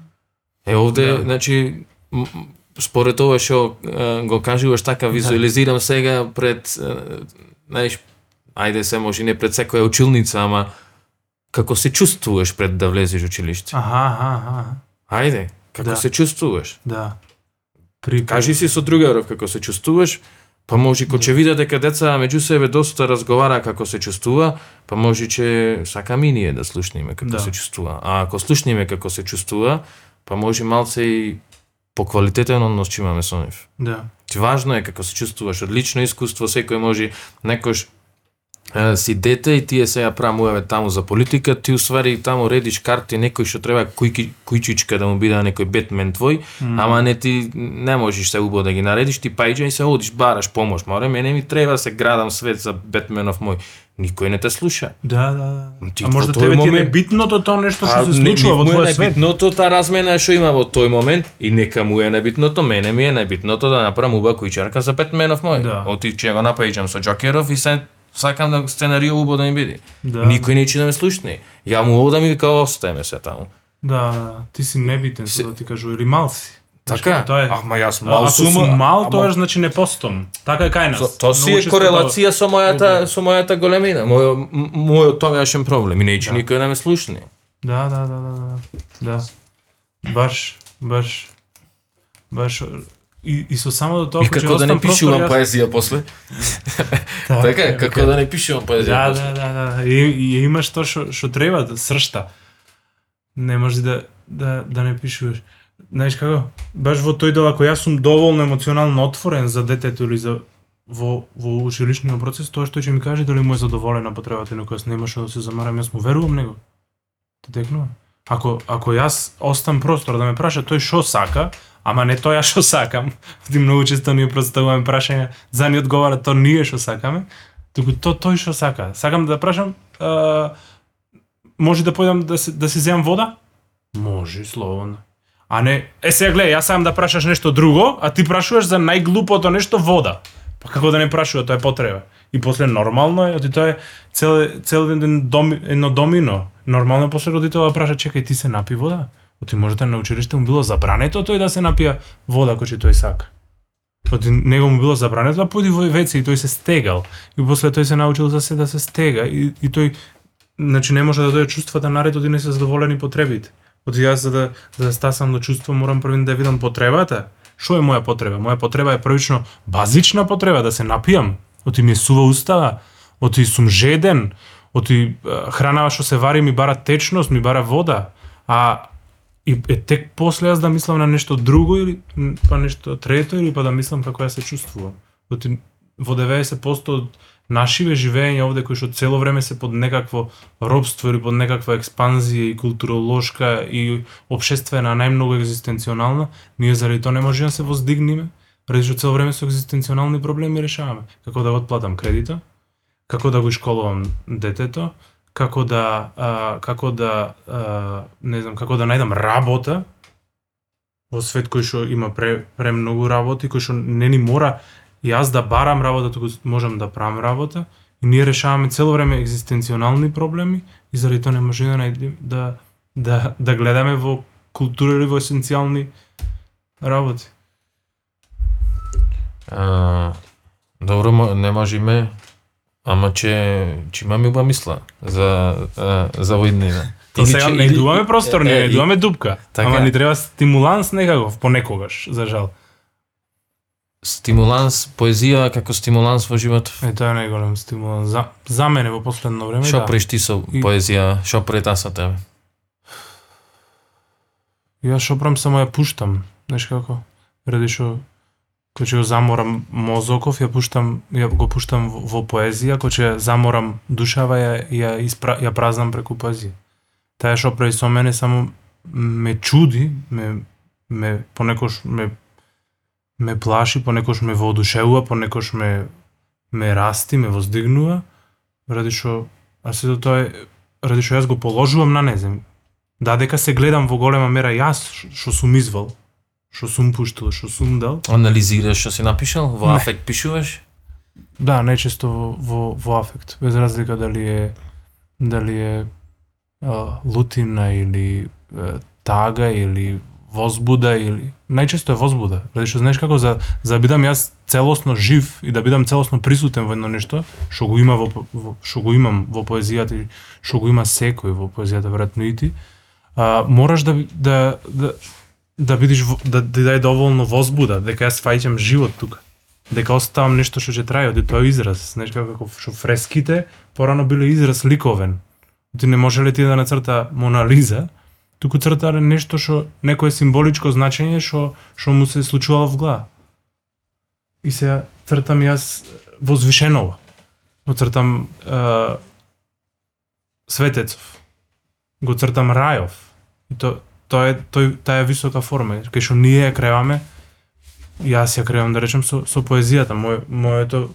Speaker 2: Е овде,
Speaker 3: Да.
Speaker 2: значи според ова што го кажуваш така визуализирам сега пред знаеш, ајде се може не пред секоја училница, ама како се чувствуваш пред да влезеш училиште.
Speaker 3: Аха, аха, аха.
Speaker 2: Ајде, како
Speaker 3: Да.
Speaker 2: се чувствуваш?
Speaker 3: Да. При
Speaker 2: Кажи си со другаров како се чувствуваш, па може ко ќе види дека деца меѓу себе доста разговара како се чувствува, па може че сакаме и ние да слушнеме како
Speaker 3: Да.
Speaker 2: се чувствува. А ако слушнеме како се чувствува, па може малце и поквалитетен однос ќе имаме со нив.
Speaker 3: Да.
Speaker 2: Ти важно е како се чувствуваш, одлично искуство, секој може некош е, си дете и тие сега прамуваме таму за политика, ти усвари таму редиш карти некој што треба кујки, кујчичка да му биде некој бетмен твој, ама не ти не можеш се убаво да ги наредиш, ти пајđа и се одиш, бараш помош, море, мене ми треба да се градам свет за бетменов мој. Никој не те слуша.
Speaker 3: Да, да, да.
Speaker 2: Ти
Speaker 3: а може да тебе ти е
Speaker 2: момент-
Speaker 3: небитното тоа нешто што се случува во твојот свет.
Speaker 2: Небитното та размена што има во тој момент и нека му е небитното, мене ми е небитното да направам уба кујчарка за Бетменов мој.
Speaker 3: Да.
Speaker 2: Оти ќе го напаѓам со Джокеров и се сакам да сценарио убаво да ми биде.
Speaker 3: Да.
Speaker 2: Никој неće да ме слушне. Ја му одам и као остаеме се таму.
Speaker 3: Да, да, ти си небитен,
Speaker 2: Се-
Speaker 3: да ти кажу, или мал си.
Speaker 2: Така?
Speaker 3: Тоа е.
Speaker 2: Ама јас мал
Speaker 3: Ако
Speaker 2: сум.
Speaker 3: сум мал,
Speaker 2: ама-
Speaker 3: тоа значи не постом. Така е кај нас.
Speaker 2: То- Тоа си е корелација со мојата
Speaker 3: Овде.
Speaker 2: со мојата големина, мојот м- мојот тогашен проблем и неće
Speaker 3: Да.
Speaker 2: никој да ме слушне.
Speaker 3: Да, да, да, да, да. Да. Баш, баш, баш и, и со само до тоа
Speaker 2: И како да не пишувам
Speaker 3: јас-
Speaker 2: поезија после. [laughs]
Speaker 3: Така
Speaker 2: Така
Speaker 3: е,
Speaker 2: како
Speaker 3: окей.
Speaker 2: да не пишувам поезија
Speaker 3: Да,
Speaker 2: после.
Speaker 3: да, да, да. И, и имаш тоа што што треба да сршта. Не може да да да не пишуваш. Знаеш како? Баш во тој дел ако јас сум доволно емоционално отворен за детето или за во во училишниот процес, тоа што ќе ми каже дали му е задоволена потребата на која нема што да се замарам, јас му верувам него. Те текнува. Ако ако јас остам простор да ме праша тој што сака, ама не тоа што сакам. [laughs] Ти многу често ние проставуваме прашања, за ни одговара тоа ние што сакаме, туку то тој што сака. Сакам да прашам, а, може да појдам да се да си земам вода? Може, слободно. А не, е сега гледај, јас сам да прашаш нешто друго, а ти прашуваш за најглупото нешто вода. Па како да не прашува, тоа е потреба. И после нормално е, оти тоа е цел цел ден доми, едно домино. Нормално е после родителот да праша, чекај, ти се напи вода? Оти можете на училиште му било забрането тој да се напија вода кој тој сака. Оти него му било забрането да поди во веце и тој се стегал. И после тој се научил за се да се стега и, и тој значи не може да дојде чувствата наред оти не се задоволени потребите. Оти јас за да за да стасам до чувство морам првин да видам потребата. Што е моја потреба? Моја потреба е првично базична потреба да се напијам. Оти ми е сува устава, оти сум жеден, оти а, хранава што се вари ми бара течност, ми бара вода. А и е тек после јас да мислам на нешто друго или па нешто трето или па да мислам како ја се чувствувам. Оти во 90% од нашиве живење овде кои што цело време се под некакво робство или под некаква експанзија и културолошка и обшествена, најмногу екзистенционална, ние заради тоа не можеме да се воздигнеме, ради што цело време со екзистенционални проблеми решаваме. Како да го отплатам кредитот, како да го школувам детето, како да а, како да а, не знам како да најдам работа во свет кој што има пре, премногу работи, кој што не ни мора јас да барам работа, туку можам да правам работа и ние решаваме цело време екзистенционални проблеми и заради тоа не можеме да најдем да да да гледаме во култура или во есенцијални работи.
Speaker 2: А, добро, не можеме, ама че, че имаме уба мисла за, а, за војднина. [laughs]
Speaker 3: То
Speaker 2: Или
Speaker 3: сега не идуваме простор, не идуваме дупка.
Speaker 2: Така
Speaker 3: Ама ни треба стимуланс некаков, понекогаш, за жал.
Speaker 2: Стимуланс, поезија како стимуланс во животот.
Speaker 3: Е, тоа е најголем стимуланс. За, за мене во последно време,
Speaker 2: Што
Speaker 3: да.
Speaker 2: преш ти со
Speaker 3: И-
Speaker 2: поезија, што прета со тебе?
Speaker 3: Јас шопрам само ја пуштам, знаеш како? Ради што кој ќе го заморам мозоков, ја пуштам, ја го пуштам во, во поезија, кој ќе ја заморам душава, ја, ја, испра, ја празнам преку поезија. Таа што прави со мене само ме чуди, ме, ме понекош ме ме плаши, понекош ме воодушевува, понекош ме ме расти, ме воздигнува, ради што а сето тоа е ради што јас го положувам на незем. Да, дека се гледам во голема мера јас што сум извал, што сум пуштил, што сум дал.
Speaker 2: Анализираш што си напишал? Во
Speaker 3: Не.
Speaker 2: афект пишуваш?
Speaker 3: Да, најчесто во, во, во афект, без разлика дали е дали е а, лутина или е, тага или возбуда или најчесто е возбуда. Ради што знаеш како за за да бидам јас целосно жив и да бидам целосно присутен во едно нешто што го има во, во што го имам во поезијата и што го има секој во поезијата веројатно и ти. А, мораш да да да да бидиш да да дај доволно возбуда дека јас фаќам живот тука дека оставам нешто што ќе трае, оди тоа израз, знаеш како како што фреските порано биле израз ликовен. Ти не може ли ти да нацрта Мона Лиза, туку црта нешто што некое символичко значење што што му се случувало во глава. И се цртам јас э, возвишеново. Го цртам е, Светецов. Го цртам Рајов. И то тоа е тој таа висока форма, кај што ние ја креваме јас ја кревам да речем со, со поезијата, мој, моето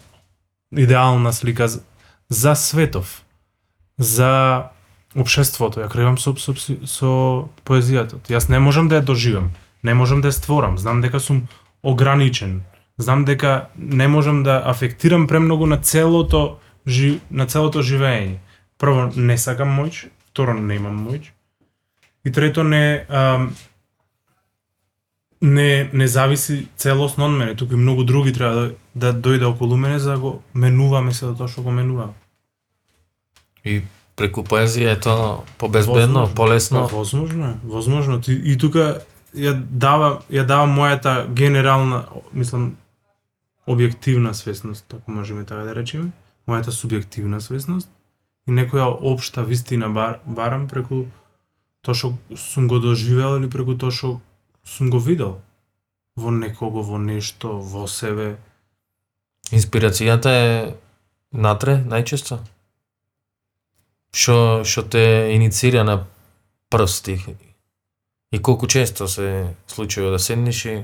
Speaker 3: идеална слика за, за светов, за општеството, ја креам со, со, со поезијата. Јас не можам да ја доживам, не можам да ја створам, знам дека сум ограничен, знам дека не можам да афектирам премногу на целото жи, на целото живење. Прво не сакам моќ, второ не имам моќ. И трето не ам, не не зависи целосно од мене, туку и многу други треба да, да дојде околу мене за да го менуваме се до тоа што го менуваме.
Speaker 2: И преку поезија е тоа побезбедно, полесно.
Speaker 3: Па, возможно е, возможно. Ти, и тука ја дава ја дава мојата генерална, мислам објективна свесност, ако можеме така да речеме, мојата субјективна свесност и некоја општа вистина бар, барам преку тоа што сум го доживеал или преку тоа што сум го видел во некого, во нешто, во себе.
Speaker 2: Инспирацијата е натре најчесто. Што што те иницира на прсти. И колку често се случува да седнеш и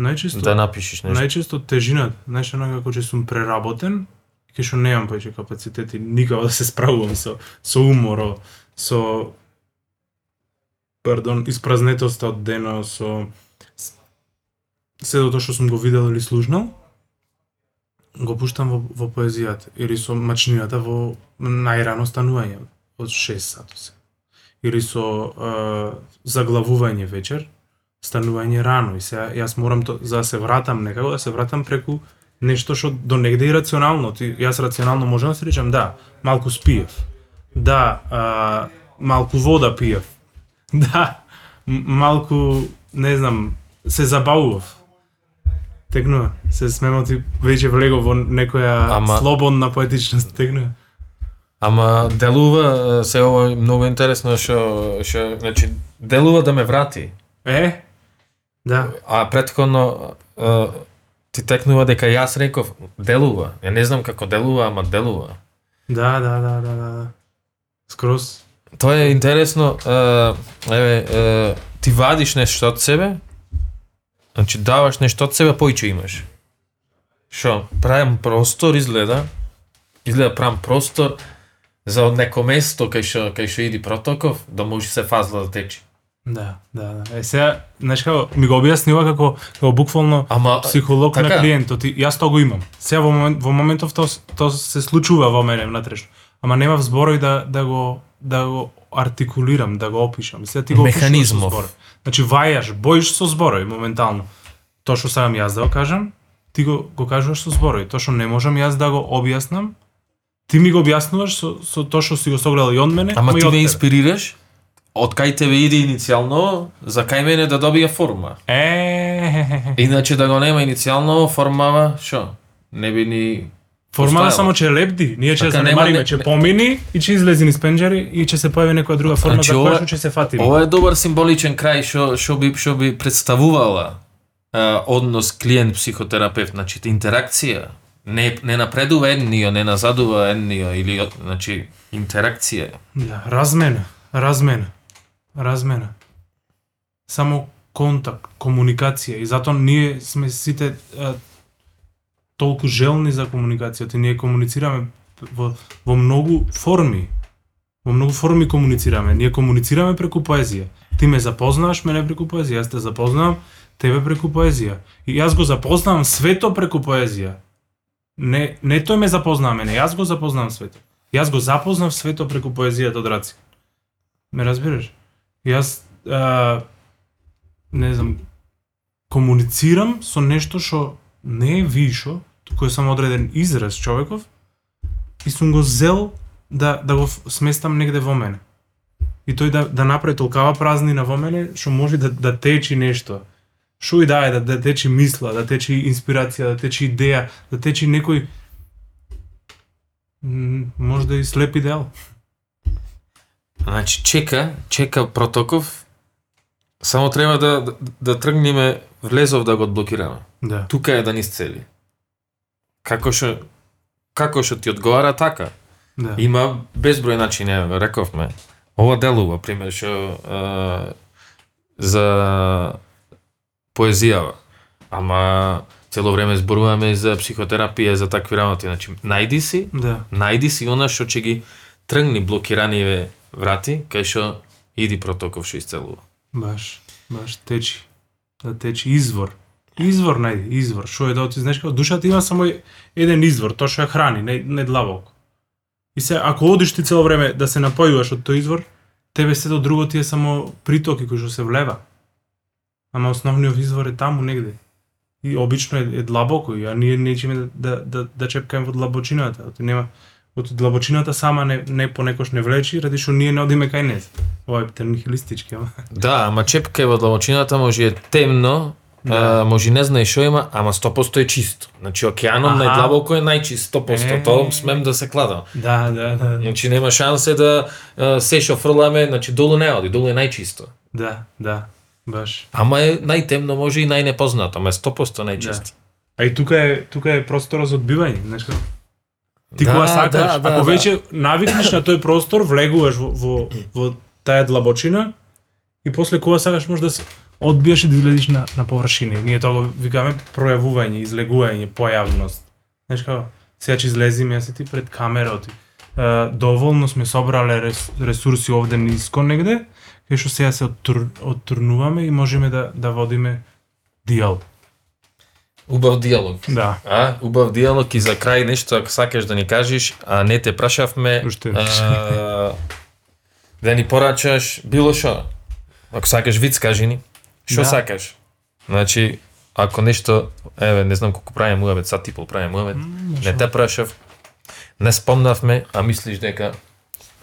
Speaker 3: Најчесто
Speaker 2: да напишеш нешто.
Speaker 3: Најчесто тежината, знаеш, онака како че сум преработен, и што немам повеќе капацитети никако да се справувам со со уморо, со пардон, испразнетоста од дено, со с- се тоа што сум го видел или слушнал, го пуштам во, во поезијата или со мачнината во најрано станување од 6 сато се. Или со е, заглавување вечер, станување рано и сега јас морам то, за да се вратам некако, да се вратам преку нешто што до негде и рационално. Ти, јас рационално можам да се речам, да, малку спиев. Да, а, малку вода пиев. [laughs] Да, малку, не знам, се забавував. Текнува, се смемоти веќе влегов во некоја
Speaker 2: Ама-
Speaker 3: слободна поетичност, текнува.
Speaker 2: Ама делува се ова многу интересно што што значи делува да ме врати.
Speaker 3: Е? Да.
Speaker 2: А претходно ти текнува дека јас реков делува. Ја не знам како делува, ама делува.
Speaker 3: Да, да, да, да, да. да. Скроз.
Speaker 2: Тоа е интересно, еве, ти вадиш нешто од себе, значи даваш нешто од себе, поиќе имаш. Шо, правам простор изгледа, изгледа правам простор за од неко место кај што кај што иди протоков, да може се фазла да тече.
Speaker 3: Да, да, да. Е сега, знаеш како, ми го објаснила како, како буквално
Speaker 2: Ама
Speaker 3: психолог
Speaker 2: така.
Speaker 3: на клиентот. И јас тоа го имам. Сега во, момент, во моментов тоа тоа се случува во мене внатрешно. Ама немав зборови да да го да го артикулирам, да го опишам. Сега ти го со
Speaker 2: Механизмов.
Speaker 3: зборови. Значи вајаш, боиш со зборови моментално. Тоа што сакам јас да го кажам, ти го го кажуваш со зборови. Тоа што не можам јас да го објаснам, Ти ми го објаснуваш со, со тоа што си го согледал и од мене,
Speaker 2: Ама
Speaker 3: и
Speaker 2: ти ме инспирираш, од кај тебе иде иницијално, за кај мене да добија форма.
Speaker 3: Е,
Speaker 2: Иначе да го нема иницијално, формава, шо? Не би ни Постојала.
Speaker 3: само че лепди, ние ќе
Speaker 2: Така,
Speaker 3: се
Speaker 2: нема-
Speaker 3: немариме,
Speaker 2: не-
Speaker 3: че
Speaker 2: не-
Speaker 3: помини и ќе излези низ пенџери и ќе се појави некоја друга форма
Speaker 2: Значи,
Speaker 3: за која што ќе се фатиме.
Speaker 2: Ова е добар символичен крај што што би што би представувала а, однос клиент психотерапевт, значи интеракција. Не не напредува едниот, не назадува едниот или значи интеракција.
Speaker 3: Да, размена, размена, размена. Само контакт, комуникација и затоа ние сме сите толку желни за комуникацијата. Ние комуницираме во, во многу форми. Во многу форми комуницираме. Ние комуницираме преку поезија. Ти ме запознаваш мене преку поезија, јас те запознавам тебе преку поезија. И јас го запознавам свето преку поезија. Не, не тој ме запознава мене, јас го запознавам свето. Јас го запознав свето преку поезијата од Раци. Ме разбираш? Јас а, не знам комуницирам со нешто што не е вишо, туку е само одреден израз човеков и сум го зел да да го сместам негде во мене. И тој да да направи толкава празнина во мене што може да да течи нешто. Што и да е, да, да течи мисла, да течи инспирација, да течи идеја, да течи некој м, можда и слеп идеал.
Speaker 2: Значи чека, чека протоков. Само треба да да, да тргнеме влезов да го одблокираме.
Speaker 3: Да.
Speaker 2: Тука е да ни сцели. Како што како што ти одговара така.
Speaker 3: Да.
Speaker 2: Има безброј начини, рековме. Ова делува, пример, што за поезијава. Ама цело време зборуваме за психотерапија, за такви работи. Значи, најди си,
Speaker 3: Да.
Speaker 2: најди си она што ќе ги тргни блокираниве врати, кај што иди протоков што исцелува.
Speaker 3: Баш, баш течи. Да течи извор. Извор најде, извор. Што е да оти, знаеш како душата има само еден извор, тоа што ја храни, не, не длабоко. И се ако одиш ти цело време да се напојуваш од тој извор, тебе сето друго ти е само притоки кои што се влева. Ама основниот извор е таму негде. И обично е, е длабоко, а ние нечиме да, да, да, да чепкаме во длабочината. Оти нема од длабочината сама не, не понекош не влечи, ради што ние не одиме кај нез. Ова е нихилистички, ама.
Speaker 2: Да, ама чепкај во длабочината, може е темно,
Speaker 3: Да.
Speaker 2: а, може не знае што има, ама 100% е чисто. Значи океанот најдлабоко е најчист, 100%,
Speaker 3: Е.
Speaker 2: тоа смем да се кладам.
Speaker 3: Да, да, да.
Speaker 2: Значи нема шансе да се што фрламе, значи долу не оди, долу е најчисто.
Speaker 3: Да, да, баш.
Speaker 2: Ама е најтемно, може и најнепознато, ама е 100% најчисто.
Speaker 3: А и тука е тука е просторот за одбивање, знаеш како? Ти
Speaker 2: Да,
Speaker 3: кога сакаш,
Speaker 2: да, да,
Speaker 3: ако
Speaker 2: да.
Speaker 3: веќе навикнеш на тој простор, влегуваш во, во, во таа длабочина и после кога сакаш може да се одбиеш и да излезеш на, на површина. Ние тоа го викаме пројавување, излегување, појавност. Знаеш како? Сега ќе излезиме, јас ти пред камера, оти. Е, доволно сме собрале рес, ресурси овде ниско негде, кај што сега се оттур, оттурнуваме и можеме да, да водиме диалог.
Speaker 2: Убав диалог.
Speaker 3: Да.
Speaker 2: А, убав диалог и за крај нешто ако сакаш да ни кажеш, а не те прашавме,
Speaker 3: Уште
Speaker 2: а, да ни порачаш било што. Ако сакаш виц, кажи ни. Што
Speaker 3: Да.
Speaker 2: сакаш? Значи, ако нешто, еве, не знам колку правиме муавет, сат и пол правиме муавет, не те прашав, не спомнавме, а мислиш дека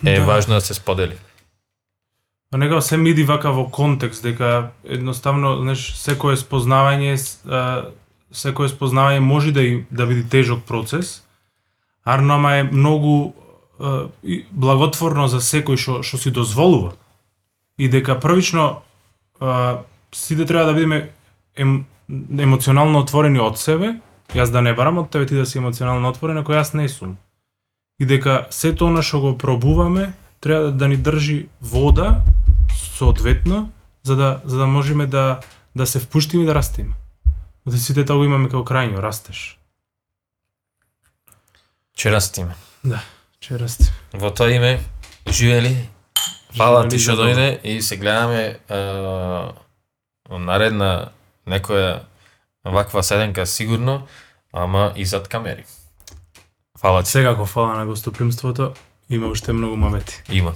Speaker 2: е
Speaker 3: Да.
Speaker 2: важно да се сподели.
Speaker 3: А некако се ми иди вака во контекст дека едноставно, знаеш, секое спознавање секое спознавање може да и да биде тежок процес, арно ама е многу и благотворно за секој што што си дозволува. И дека првично а, сите треба да бидеме ем, емоционално отворени од себе, јас да не барам од тебе ти да си емоционално отворен, ако јас не сум. И дека сето она што го пробуваме треба да, да ни држи вода соодветно за да за да можеме да да се впуштиме и да растеме. Да сите тоа го имаме како крајно растеш.
Speaker 2: Че растиме.
Speaker 3: Да, че растеме.
Speaker 2: Во тоа име, живели, Фала ти што дојде и се гледаме е, наредна некоја ваква седенка сигурно, ама и зад камери. Фала ти.
Speaker 3: Секако фала на гостопримството. Има уште многу мавети.
Speaker 2: Има.